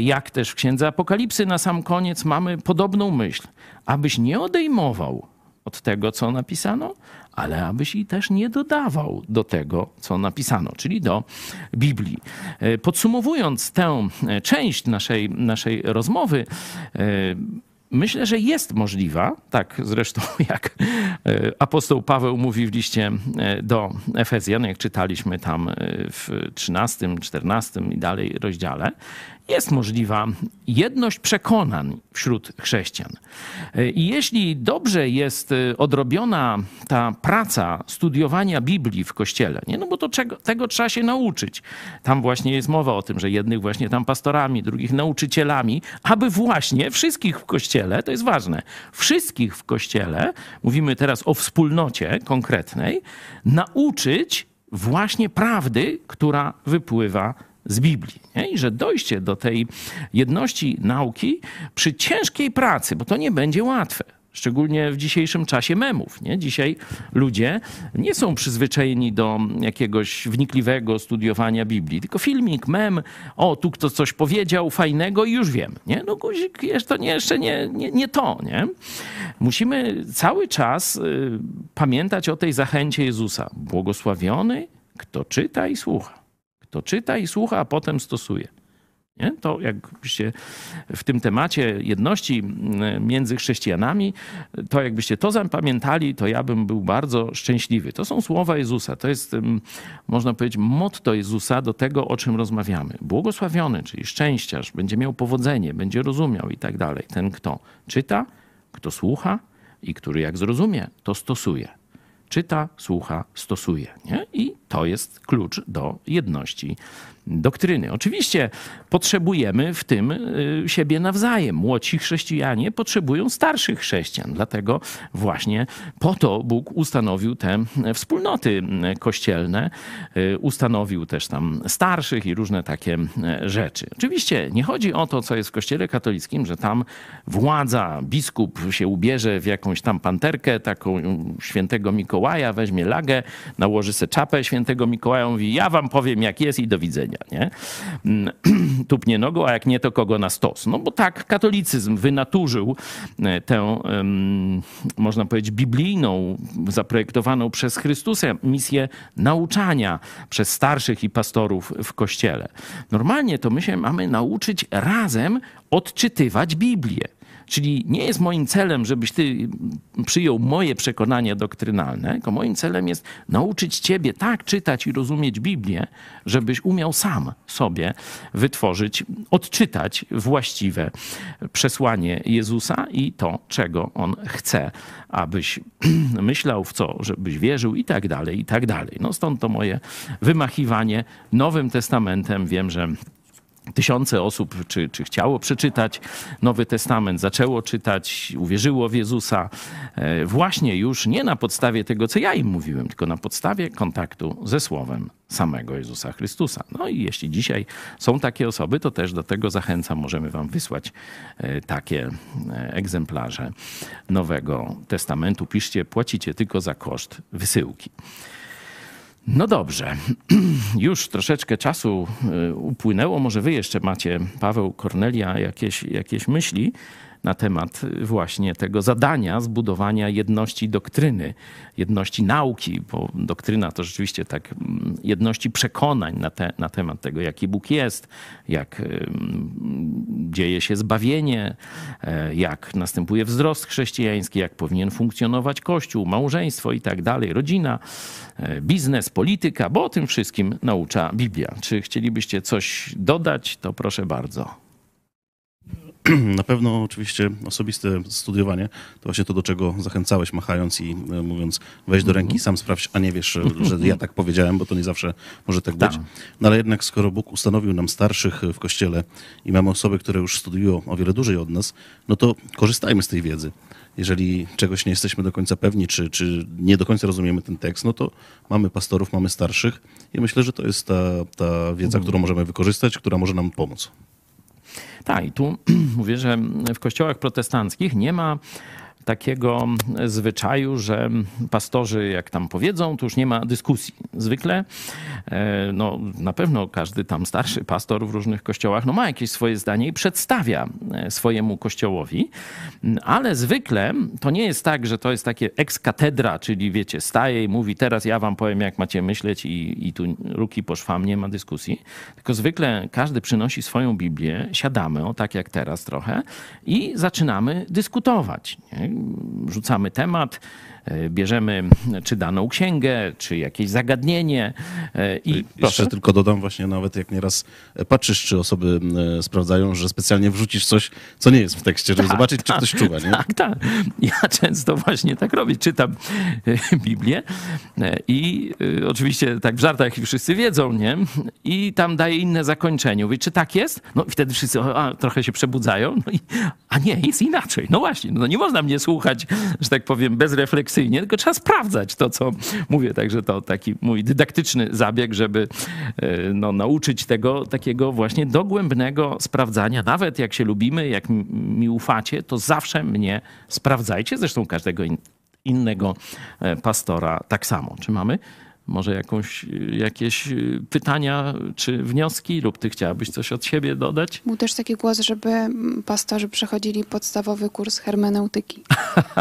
jak też w Księdze Apokalipsy, na sam koniec mamy podobną myśl, abyś nie odejmował od tego, co napisano, ale abyś i też nie dodawał do tego, co napisano, czyli do Biblii. Podsumowując tę część naszej, naszej rozmowy, Myślę, że jest możliwa, tak zresztą jak e, apostoł Paweł mówi w liście e, do Efezjan, jak czytaliśmy tam e, w 13, 14 i dalej rozdziale, jest możliwa jedność przekonań wśród chrześcijan. I jeśli dobrze jest odrobiona ta praca studiowania Biblii w kościele, nie? no bo to czego, tego trzeba się nauczyć. Tam właśnie jest mowa o tym, że jednych właśnie tam pastorami, drugich nauczycielami, aby właśnie wszystkich w kościele, to jest ważne, wszystkich w kościele, mówimy teraz o wspólnocie konkretnej, nauczyć właśnie prawdy, która wypływa z Biblii. Nie? I że dojście do tej jedności nauki przy ciężkiej pracy, bo to nie będzie łatwe. szczególnie w dzisiejszym czasie memów. Nie? Dzisiaj ludzie nie są przyzwyczajeni do jakiegoś wnikliwego studiowania Biblii, tylko filmik, mem, o, tu kto coś powiedział fajnego i już wiem. Nie? No guzik, to nie, jeszcze nie, nie, nie to. Nie? Musimy cały czas y, pamiętać o tej zachęcie Jezusa. Błogosławiony, kto czyta i słucha. Kto czyta i słucha, a potem stosuje. Nie? To jakbyście w tym temacie jedności między chrześcijanami, to jakbyście to zapamiętali, to ja bym był bardzo szczęśliwy. To są słowa Jezusa. To jest, można powiedzieć, motto Jezusa do tego, o czym rozmawiamy. Błogosławiony, czyli szczęściarz, będzie miał powodzenie, będzie rozumiał i tak dalej. Ten, kto czyta, kto słucha i który jak zrozumie, to stosuje czyta, słucha, stosuje. Nie? I to jest klucz do jedności doktryny. Oczywiście potrzebujemy w tym y, siebie nawzajem. Młodsi chrześcijanie potrzebują starszych chrześcijan, dlatego właśnie po to Bóg ustanowił te wspólnoty kościelne, y, ustanowił też tam starszych i różne takie y, rzeczy. Oczywiście nie chodzi o to, co jest w kościele katolickim, że tam władza, biskup się ubierze w jakąś tam panterkę, taką świętego Mikołaja, weźmie lagę, nałoży se czapę świętego Mikołaja, mówi ja wam powiem jak jest i do widzenia nie? Mm, tupnie nogą, a jak nie, to kogo na stos. No bo tak katolicyzm wynaturzył e, tę, można powiedzieć, biblijną, zaprojektowaną przez Chrystusa misję nauczania przez starszych i pastorów w Kościele. Normalnie to my się mamy nauczyć razem odczytywać Biblię. Czyli nie jest moim celem, żebyś ty przyjął moje przekonania doktrynalne, tylko moim celem jest nauczyć ciebie tak czytać i rozumieć Biblię, żebyś umiał sam sobie wytworzyć, odczytać właściwe przesłanie Jezusa i to, czego On chce, abyś myślał w co, żebyś wierzył i tak dalej, i tak dalej. No stąd to moje wymachiwanie Nowym Testamentem. Wiem, że Tysiące osób czy, czy chciało przeczytać Nowy Testament, zaczęło czytać, uwierzyło w Jezusa, e, właśnie już nie na podstawie tego, co ja im mówiłem, tylko na podstawie kontaktu ze Słowem samego Jezusa Chrystusa. No i jeśli dzisiaj są takie osoby, to też do tego zachęcam. Możemy Wam wysłać e, takie e, egzemplarze Nowego Testamentu. Piszcie, płacicie tylko za koszt wysyłki. No dobrze, już troszeczkę czasu y, upłynęło. Może wy jeszcze macie, Paweł, Kornelia, jakieś, jakieś myśli na temat właśnie tego zadania zbudowania jedności doktryny, jedności nauki, bo doktryna to rzeczywiście tak mm, jedności przekonań na, te, na temat tego, jaki Bóg jest, jak dzieje się zbawienie, e, jak następuje wzrost chrześcijański, jak powinien funkcjonować Kościół, małżeństwo i tak dalej, rodzina, e, biznes, polityka, bo o tym wszystkim naucza Biblia. Czy chcielibyście coś dodać, to proszę bardzo. Na pewno oczywiście osobiste studiowanie to właśnie to, do czego zachęcałeś, machając i e, mówiąc, weź do ręki, sam sprawdź, a nie wiesz, że ja tak powiedziałem, bo to nie zawsze może tak być. Tak. No ale jednak skoro Bóg ustanowił nam starszych w Kościele i mamy osoby, które już studiują o wiele dłużej od nas, no to korzystajmy z tej wiedzy. Jeżeli czegoś nie jesteśmy do końca pewni, czy, czy nie do końca rozumiemy ten tekst, no to mamy pastorów, mamy starszych i myślę, że to jest ta, ta wiedza, mhm. którą możemy wykorzystać, która może nam pomóc. Tak, i tu mówię, że w kościołach protestanckich nie ma takiego zwyczaju, że pastorzy jak tam powiedzą, to już nie ma dyskusji. Zwykle, e, no na pewno każdy tam starszy pastor w różnych kościołach no, ma jakieś swoje zdanie i przedstawia e, swojemu kościołowi, ale zwykle to nie jest tak, że to jest takie ex katedra, czyli wiecie, staje i mówi teraz ja wam powiem jak macie myśleć i, i tu ruki po szwam, nie ma dyskusji, tylko zwykle każdy przynosi swoją Biblię, siadamy, o tak jak teraz trochę i zaczynamy dyskutować. Nie? Rzucamy temat, bierzemy czy daną księgę, czy jakieś zagadnienie e, i Jeszcze proszę. tylko dodam właśnie nawet jak nieraz patrzysz, czy osoby e, sprawdzają, że specjalnie wrzucisz coś, co nie jest w tekście, żeby tak, zobaczyć, czy tak, ktoś czuwa, nie? Tak, tak. Ja często właśnie tak robię. Czytam Biblię i oczywiście tak w żartach wszyscy wiedzą, nie? I tam daję inne zakończenie. Mówię, czy tak jest? No i wtedy wszyscy a, trochę się przebudzają. No i, a nie, jest inaczej. No właśnie, no nie można mnie słuchać, że tak powiem, bezrefleksyjnie abstrakcyjnie, tylko trzeba sprawdzać to, co mówię. Także to taki mój dydaktyczny zabieg, żeby e, no, nauczyć tego takiego właśnie dogłębnego sprawdzania. Nawet jak się lubimy, jak mi ufacie, to zawsze mnie sprawdzajcie. Zresztą każdego innego e, pastora tak samo. Czy mamy może jakąś, jakieś pytania czy wnioski, lub ty chciałabyś coś od siebie dodać? Był też taki głos, żeby pastorzy przechodzili podstawowy kurs hermeneutyki.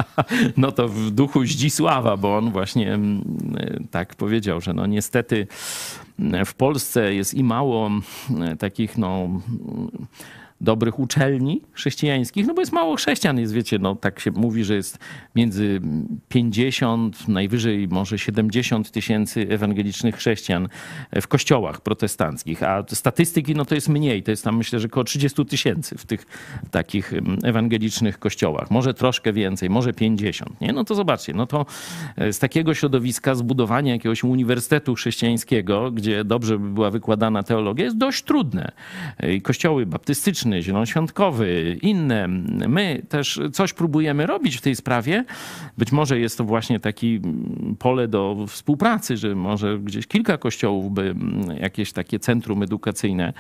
no to w duchu Zdzisława, bo on właśnie mm, tak powiedział, że no niestety w Polsce jest i mało mm, takich no dobrych uczelni chrześcijańskich, no bo jest mało chrześcijan, jest wiecie, no tak się mówi, że jest między 50, najwyżej może 70 tysięcy ewangelicznych chrześcijan w kościołach protestanckich, a statystyki no to jest mniej, to jest tam myślę, że około 30 tysięcy w tych takich ewangelicznych kościołach, może troszkę więcej, może 50, nie? No to zobaczcie, no to e, z takiego środowiska zbudowanie jakiegoś uniwersytetu chrześcijańskiego, gdzie dobrze by była wykładana teologia, jest dość trudne. E, kościoły baptystyczne zielonoświątkowy, inne. My też coś próbujemy robić w tej sprawie. Być może jest to właśnie taki pole do współpracy, że może gdzieś kilka kościołów by jakieś takie centrum edukacyjne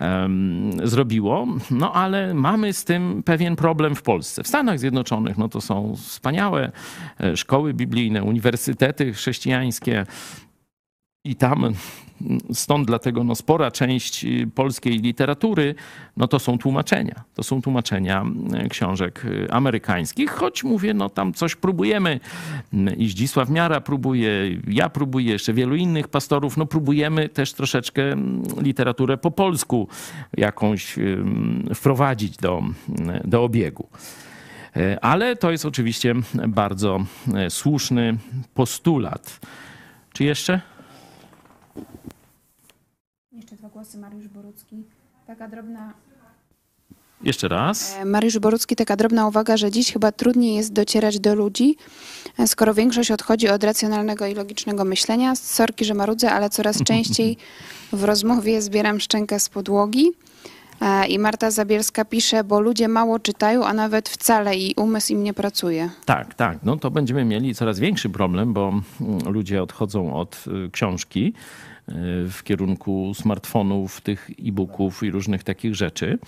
um, zrobiło. No ale mamy z tym pewien problem w Polsce. W Stanach Zjednoczonych no to są wspaniałe e, szkoły biblijne, uniwersytety chrześcijańskie. I tam Stąd dlatego no, spora część y, polskiej literatury no, to są tłumaczenia. To są tłumaczenia y, książek y, amerykańskich, choć mówię, no tam coś próbujemy. I Zdzisław Miara próbuje, ja próbuję, jeszcze wielu innych pastorów, no próbujemy też troszeczkę literaturę po polsku jakąś wprowadzić do, do obiegu. Ale to jest oczywiście bardzo słuszny postulat. Czy jeszcze? Głosy Mariusz Borucki. Taka drobna jeszcze raz. E, Mariusz Borucki, taka drobna uwaga, że dziś chyba trudniej jest docierać do ludzi, e, skoro większość odchodzi od racjonalnego i logicznego myślenia. Sorki, że marudzę, ale coraz częściej w rozmowie zbieram szczękę z podłogi. E, I Marta Zabielska pisze, bo ludzie mało czytają, a nawet wcale i umysł im nie pracuje. Tak, tak. No to będziemy mieli coraz większy problem, bo mm, ludzie odchodzą od y, książki w kierunku smartfonów, tych e-booków i różnych takich rzeczy.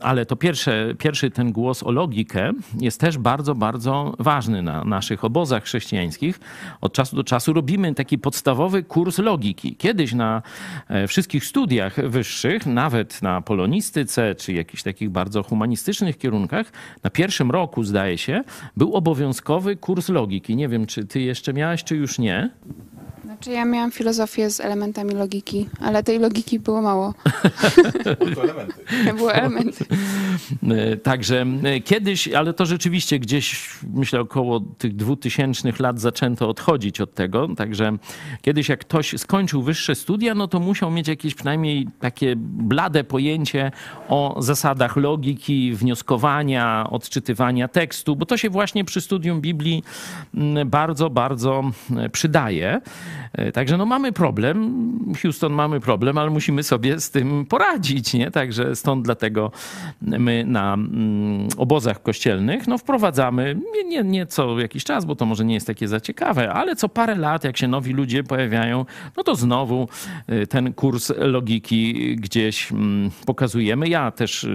Ale to pierwsze, pierwszy ten głos o logikę jest też bardzo, bardzo ważny na naszych obozach chrześcijańskich. Od czasu do czasu robimy taki podstawowy kurs logiki. Kiedyś na e, wszystkich studiach wyższych, nawet na polonistyce czy jakichś takich bardzo humanistycznych kierunkach, na pierwszym roku, zdaje się, był obowiązkowy kurs logiki. Nie wiem, czy ty jeszcze miałeś, czy już nie. Znaczy ja miałam filozofię z elementami logiki, ale tej logiki było mało. Były elementy. Były elementy. E, także e, kiedyś, ale to rzeczywiście gdzieś, myślę, około tych dwutysięcznych lat zaczęto odchodzić od tego. Także kiedyś jak ktoś skończył wyższe studia, no to musiał mieć jakieś przynajmniej takie blade pojęcie o zasadach logiki, wnioskowania, odczytywania tekstu, bo to się właśnie przy studium Biblii bardzo, bardzo e, przydaje. E, także no mamy problem, Houston mamy problem, ale musimy sobie z tym poradzić, nie? Także stąd dlatego my na mm, obozach kościelnych no wprowadzamy, nie, nie, nie co jakiś czas, bo to może nie jest takie za ciekawe, ale co parę lat, jak się nowi ludzie pojawiają, no to znowu e, ten kurs logiki gdzieś mm, pokazujemy. Ja też e,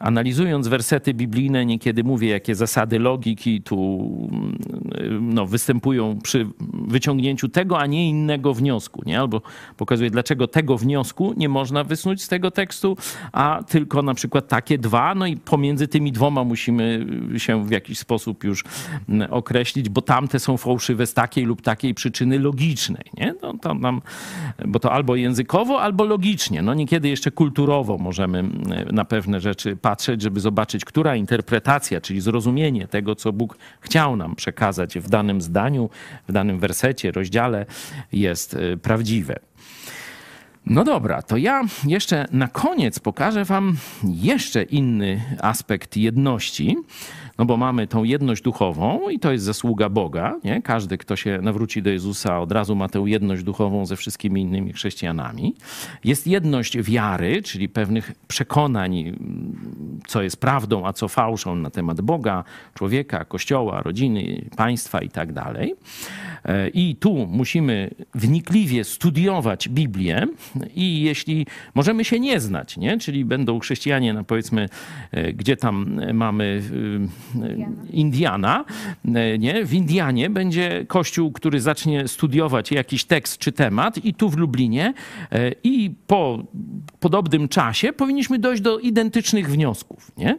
analizując wersety biblijne niekiedy mówię, jakie zasady logiki tu mm, no, występują przy wyciągnięciu tego, a nie innego wniosku, nie? Albo pokazuje, dlaczego tego wniosku nie można wysnuć z tego tekstu, a tylko na przykład takie dwa, no i pomiędzy tymi dwoma musimy się w jakiś sposób już mm, określić, bo tamte są fałszywe z takiej lub takiej przyczyny logicznej, nie? No, to nam, bo to albo językowo, albo logicznie. No niekiedy jeszcze kulturowo możemy mm, na pewne rzeczy patrzeć, żeby zobaczyć, która interpretacja, czyli zrozumienie tego, co Bóg chciał nam przekazać w danym zdaniu, w danym wersecie, rozdziale, jest y, prawdziwe. No dobra, to ja jeszcze na koniec pokażę Wam jeszcze inny aspekt jedności. No bo mamy tą jedność duchową i to jest zasługa Boga. Nie? Każdy, kto się nawróci do Jezusa, od razu ma tę jedność duchową ze wszystkimi innymi chrześcijanami. Jest jedność wiary, czyli pewnych przekonań, co jest prawdą, a co fałszą na temat Boga, człowieka, kościoła, rodziny, państwa i tak dalej. E, I tu musimy wnikliwie studiować Biblię i jeśli możemy się nie znać, nie? czyli będą chrześcijanie, no powiedzmy, e, gdzie tam mamy Indiana, e, nie? W Indianie będzie kościół, który zacznie studiować jakiś tekst czy temat i tu w Lublinie i po podobnym czasie powinniśmy dojść do identycznych wniosków, nie?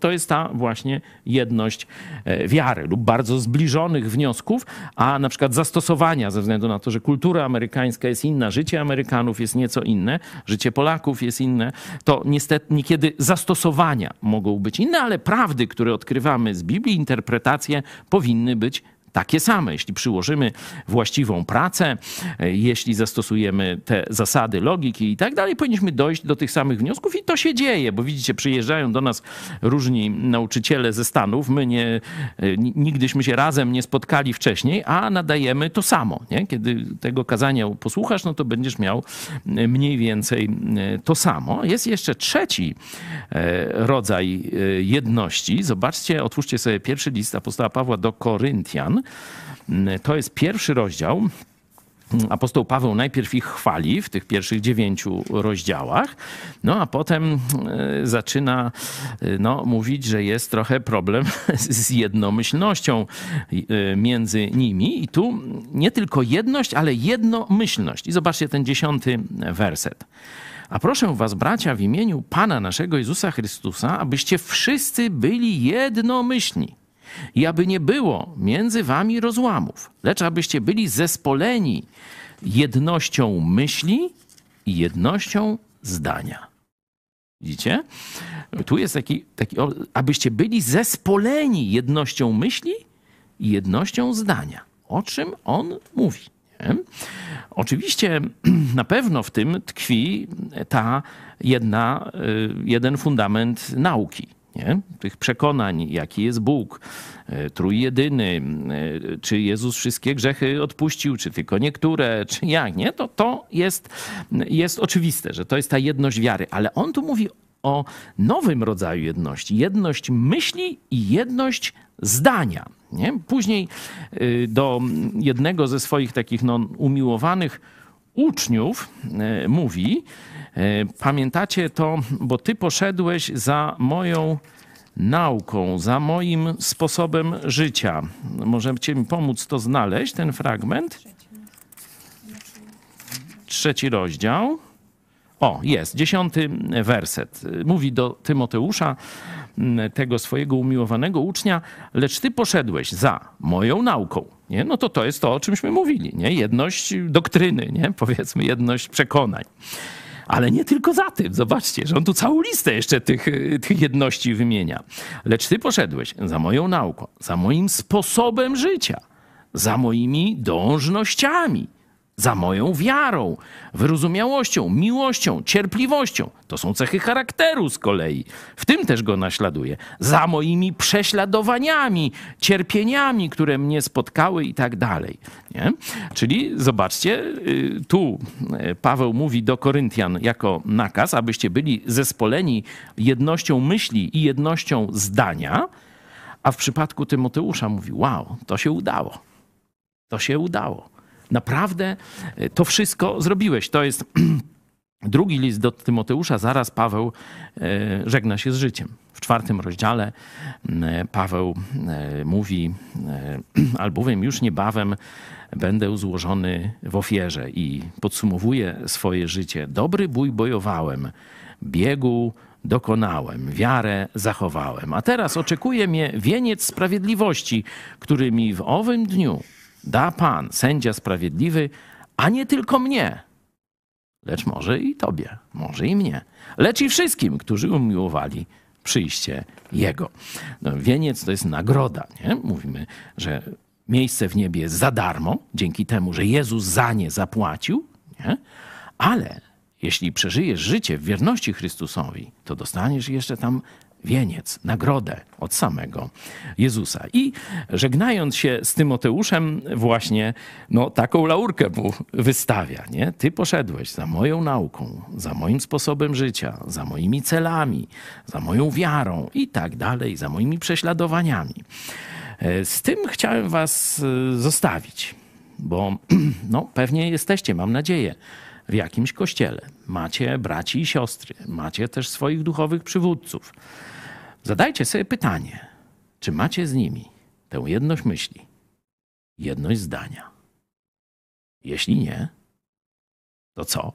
To jest ta właśnie jedność e, wiary lub bardzo zbliżonych wniosków, a na przykład zastosowania ze względu na to, że kultura amerykańska jest inna, życie Amerykanów jest nieco inne, życie Polaków jest inne, to niestety niekiedy zastosowania mogą być inne, ale prawdy, które odkrywamy z Biblii, interpretacje powinny być takie same. Jeśli przyłożymy właściwą pracę, e, jeśli zastosujemy te zasady logiki i tak dalej, powinniśmy dojść do tych samych wniosków i to się dzieje, bo widzicie, przyjeżdżają do nas różni nauczyciele ze Stanów. My nie, e, nigdyśmy się razem nie spotkali wcześniej, a nadajemy to samo. Nie? Kiedy tego kazania posłuchasz, no to będziesz miał e, mniej więcej to samo. Jest jeszcze trzeci rodzaj jedności. Zobaczcie, otwórzcie sobie pierwszy list apostoła Pawła do Koryntian. To jest pierwszy rozdział. Apostoł Paweł najpierw ich chwali w tych pierwszych dziewięciu rozdziałach, no a potem e, zaczyna e, no, mówić, że jest trochę problem z jednomyślnością e, między nimi. I tu nie tylko jedność, ale jednomyślność. I zobaczcie ten dziesiąty werset. A proszę was, bracia, w imieniu Pana naszego Jezusa Chrystusa, abyście wszyscy byli jednomyślni i aby nie było między wami rozłamów, lecz abyście byli zespoleni jednością myśli i jednością zdania. Widzicie? Tu jest taki, taki abyście byli zespoleni jednością myśli i jednością zdania. O czym on mówi? Nie? Oczywiście na pewno w tym tkwi ta jedna, y, jeden fundament nauki nie? tych przekonań, jaki jest Bóg, e, trójjedyny, e, czy Jezus wszystkie grzechy odpuścił, czy tylko niektóre, czy jak, nie? To, to jest, jest oczywiste, że to jest ta jedność wiary, ale on tu mówi o nowym rodzaju jedności. Jedność myśli i jedność zdania. Nie? Później y, do jednego ze swoich takich no, umiłowanych uczniów e, mówi, pamiętacie to, bo ty poszedłeś za moją nauką, za moim sposobem życia. Możecie mi pomóc to znaleźć, ten fragment? Trzeci rozdział. O, jest, dziesiąty werset. Mówi do Tymoteusza, tego swojego umiłowanego ucznia, lecz ty poszedłeś za moją nauką. Nie? No to to jest to, o czymśmy mówili. Nie? Jedność doktryny, nie? powiedzmy, jedność przekonań. Ale nie tylko za tym. Zobaczcie, że on tu całą listę jeszcze tych, tych jedności wymienia. Lecz ty poszedłeś za moją nauką, za moim sposobem życia, za moimi dążnościami za moją wiarą, wyrozumiałością, miłością, cierpliwością. To są cechy charakteru z kolei. W tym też go naśladuje. Za moimi prześladowaniami, cierpieniami, które mnie spotkały i tak dalej. Nie? Czyli zobaczcie, y, tu y, Paweł mówi do Koryntian jako nakaz, abyście byli zespoleni jednością myśli i jednością zdania, a w przypadku Tymoteusza mówi: Wow, to się udało. To się udało Naprawdę e, to wszystko zrobiłeś. To jest drugi list do Tymoteusza. Zaraz Paweł e, żegna się z życiem. W czwartym rozdziale Paweł e, mówi, albowiem już niebawem będę złożony w ofierze i podsumowuje swoje życie. Dobry bój bojowałem, biegu dokonałem, wiarę zachowałem. A teraz oczekuje mnie wieniec sprawiedliwości, który mi w owym dniu da Pan, sędzia sprawiedliwy, a nie tylko mnie, lecz może i Tobie, może i mnie, lecz i wszystkim, którzy umiłowali przyjście Jego. No, wieniec to jest nagroda. Nie? Mówimy, że miejsce w niebie jest za darmo, dzięki temu, że Jezus za nie zapłacił, nie? ale jeśli przeżyjesz życie w wierności Chrystusowi, to dostaniesz jeszcze tam wieniec, nagrodę od samego Jezusa. I żegnając się z Tymoteuszem, właśnie no, taką laurkę mu wystawia. Nie? Ty poszedłeś za moją nauką, za moim sposobem życia, za moimi celami, za moją wiarą i tak dalej, za moimi prześladowaniami. E, z tym chciałem was e, zostawić, bo no, pewnie jesteście, mam nadzieję, w jakimś kościele. Macie braci i siostry, macie też swoich duchowych przywódców. Zadajcie sobie pytanie, czy macie z nimi tę jedność myśli, jedność zdania? Jeśli nie, to co?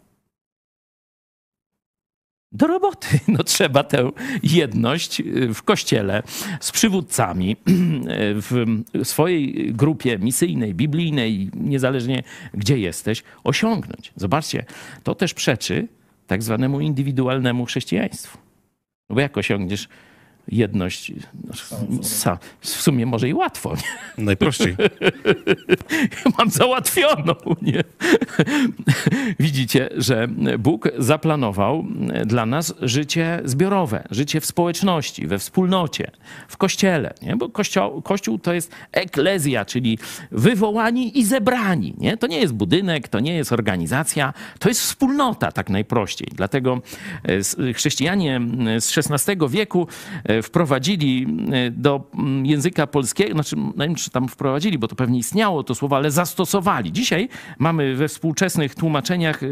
Do roboty. No, trzeba tę jedność y, w kościele z przywódcami w swojej grupie misyjnej, biblijnej, niezależnie gdzie jesteś, osiągnąć. Zobaczcie, to też przeczy tak zwanemu indywidualnemu chrześcijaństwu. No bo jak osiągniesz jedność. No, w sumie może i łatwo. Nie? Najprościej. Mam załatwioną. Nie? Widzicie, że Bóg zaplanował dla nas życie zbiorowe, życie w społeczności, we wspólnocie, w kościele. Nie? Bo kościół, kościół to jest eklezja, czyli wywołani i zebrani. Nie? To nie jest budynek, to nie jest organizacja, to jest wspólnota tak najprościej. Dlatego e, chrześcijanie z XVI wieku e, wprowadzili e, do mm, języka polskiego, znaczy, nie wiem, czy tam wprowadzili, bo to pewnie istniało to słowo, ale zastosowali. Dzisiaj mamy we współczesnych tłumaczeniach e,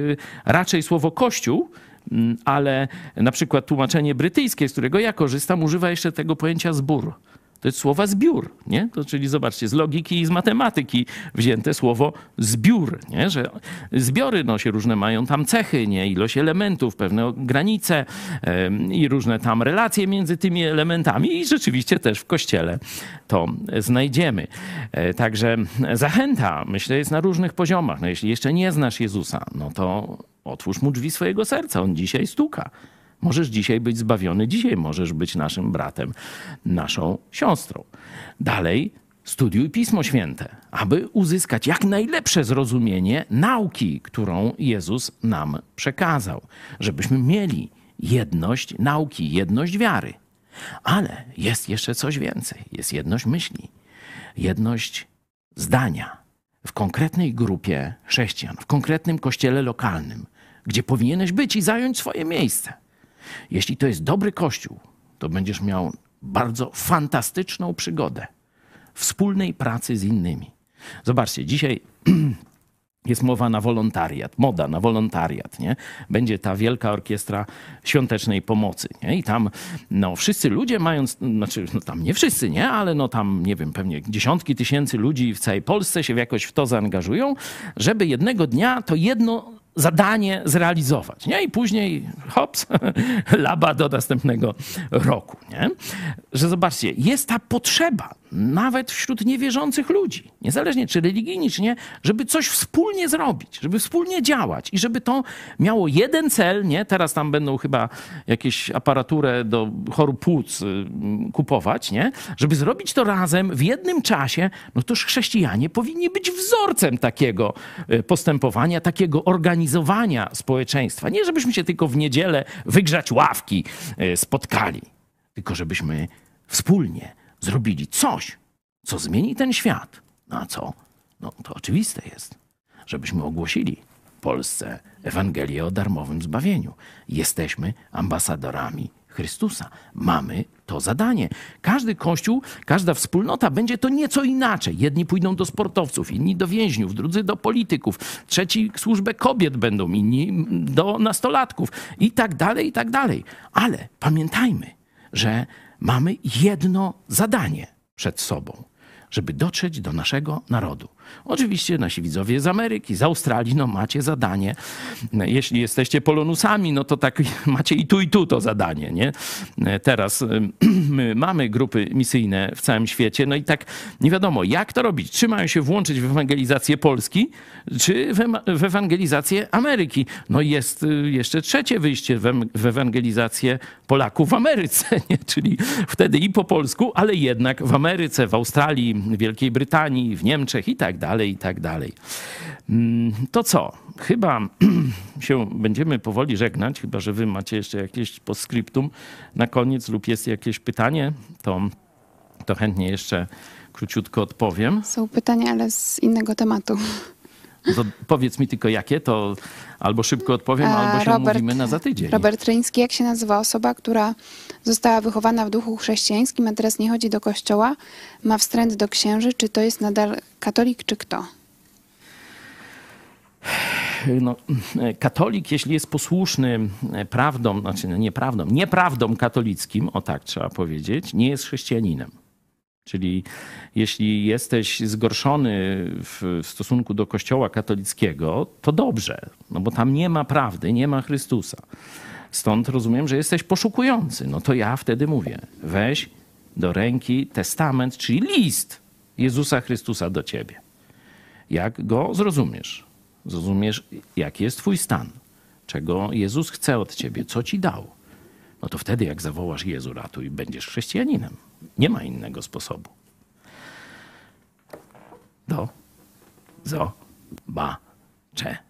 raczej słowo kościół, mm, ale na przykład tłumaczenie brytyjskie, z którego ja korzystam, używa jeszcze tego pojęcia zbór. To jest słowa zbiór, nie? To, czyli zobaczcie, z logiki i z matematyki wzięte słowo zbiór, nie? Że zbiory no, się różne mają tam cechy, nie? Ilość elementów, pewne granice yy, i różne tam relacje między tymi elementami i rzeczywiście też w Kościele to znajdziemy. Yy, także zachęta, myślę, jest na różnych poziomach. No, jeśli jeszcze nie znasz Jezusa, no to otwórz mu drzwi swojego serca. On dzisiaj stuka. Możesz dzisiaj być zbawiony, dzisiaj możesz być naszym bratem, naszą siostrą. Dalej, studiuj Pismo Święte, aby uzyskać jak najlepsze zrozumienie nauki, którą Jezus nam przekazał, żebyśmy mieli jedność nauki, jedność wiary. Ale jest jeszcze coś więcej. Jest jedność myśli, jedność zdania w konkretnej grupie chrześcijan, w konkretnym kościele lokalnym, gdzie powinieneś być i zająć swoje miejsce. Jeśli to jest dobry kościół, to będziesz miał bardzo fantastyczną przygodę wspólnej pracy z innymi. Zobaczcie, dzisiaj jest mowa na wolontariat, moda na wolontariat, nie? Będzie ta wielka orkiestra świątecznej pomocy, nie? I tam, no, wszyscy ludzie mając, znaczy, no, tam nie wszyscy, nie? Ale no tam, nie wiem, pewnie dziesiątki tysięcy ludzi w całej Polsce się jakoś w to zaangażują, żeby jednego dnia to jedno zadanie zrealizować. Nie? I później hops, laba do następnego roku. Nie? Że zobaczcie, jest ta potrzeba, nawet wśród niewierzących ludzi, niezależnie czy religijni, czy nie, żeby coś wspólnie zrobić, żeby wspólnie działać i żeby to miało jeden cel, nie? Teraz tam będą chyba jakieś aparaturę do chorób płuc y, kupować, nie? Żeby zrobić to razem w jednym czasie, no toż chrześcijanie powinni być wzorcem takiego y, postępowania, takiego organizowania społeczeństwa. Nie żebyśmy się tylko w niedzielę wygrzać ławki y, spotkali, tylko żebyśmy wspólnie zrobili coś, co zmieni ten świat. No a co? No to oczywiste jest, żebyśmy ogłosili Polsce Ewangelię o darmowym zbawieniu. Jesteśmy ambasadorami Chrystusa. Mamy to zadanie. Każdy kościół, każda wspólnota będzie to nieco inaczej. Jedni pójdą do sportowców, inni do więźniów, drudzy do polityków, trzeci służbę kobiet będą, inni do nastolatków i tak dalej, i tak dalej. Ale pamiętajmy, że mamy jedno zadanie przed sobą, żeby dotrzeć do naszego narodu. Oczywiście nasi widzowie z Ameryki, z Australii, no macie zadanie. Jeśli jesteście polonusami, no to tak macie i tu, i tu to zadanie, nie? Teraz my mamy grupy misyjne w całym świecie, no i tak nie wiadomo, jak to robić. Czy mają się włączyć w ewangelizację Polski, czy w ewangelizację Ameryki? No jest y, jeszcze trzecie wyjście w ewangelizację Polaków w Ameryce, nie? czyli wtedy i po polsku, ale jednak w Ameryce, w Australii, Wielkiej Brytanii, w Niemczech i tak dalej, i tak dalej. Mm, To co? Chyba się będziemy powoli żegnać, chyba że wy macie jeszcze jakieś postscriptum na koniec lub jest jakieś pytanie, to, to chętnie jeszcze króciutko odpowiem. Są pytania, ale z innego tematu. To powiedz mi tylko jakie, to albo szybko odpowiem, A, albo się Robert- umówimy na za tydzień. Robert Ryński, jak się nazywa osoba, która została wychowana w duchu chrześcijańskim, a teraz nie chodzi do kościoła, ma wstręt do księży, czy to jest nadal katolik, czy kto? no, katolik, jeśli jest posłuszny prawdom, znaczy no, nie prawdom, nieprawdom katolickim, o tak trzeba powiedzieć, nie jest chrześcijaninem. Czyli jeśli jesteś zgorszony w stosunku do kościoła katolickiego, to dobrze, no bo tam nie ma prawdy, nie ma Chrystusa. Stąd rozumiem, że jesteś poszukujący. No to ja wtedy mówię, weź do ręki testament, czyli list Jezusa Chrystusa do ciebie. Jak go zrozumiesz? Zrozumiesz, jaki jest twój stan, czego Jezus chce od ciebie, co ci dał. No to wtedy, jak zawołasz Jezu, ratuj, będziesz chrześcijaninem. Nie ma innego sposobu. Do, zo, ba, cze.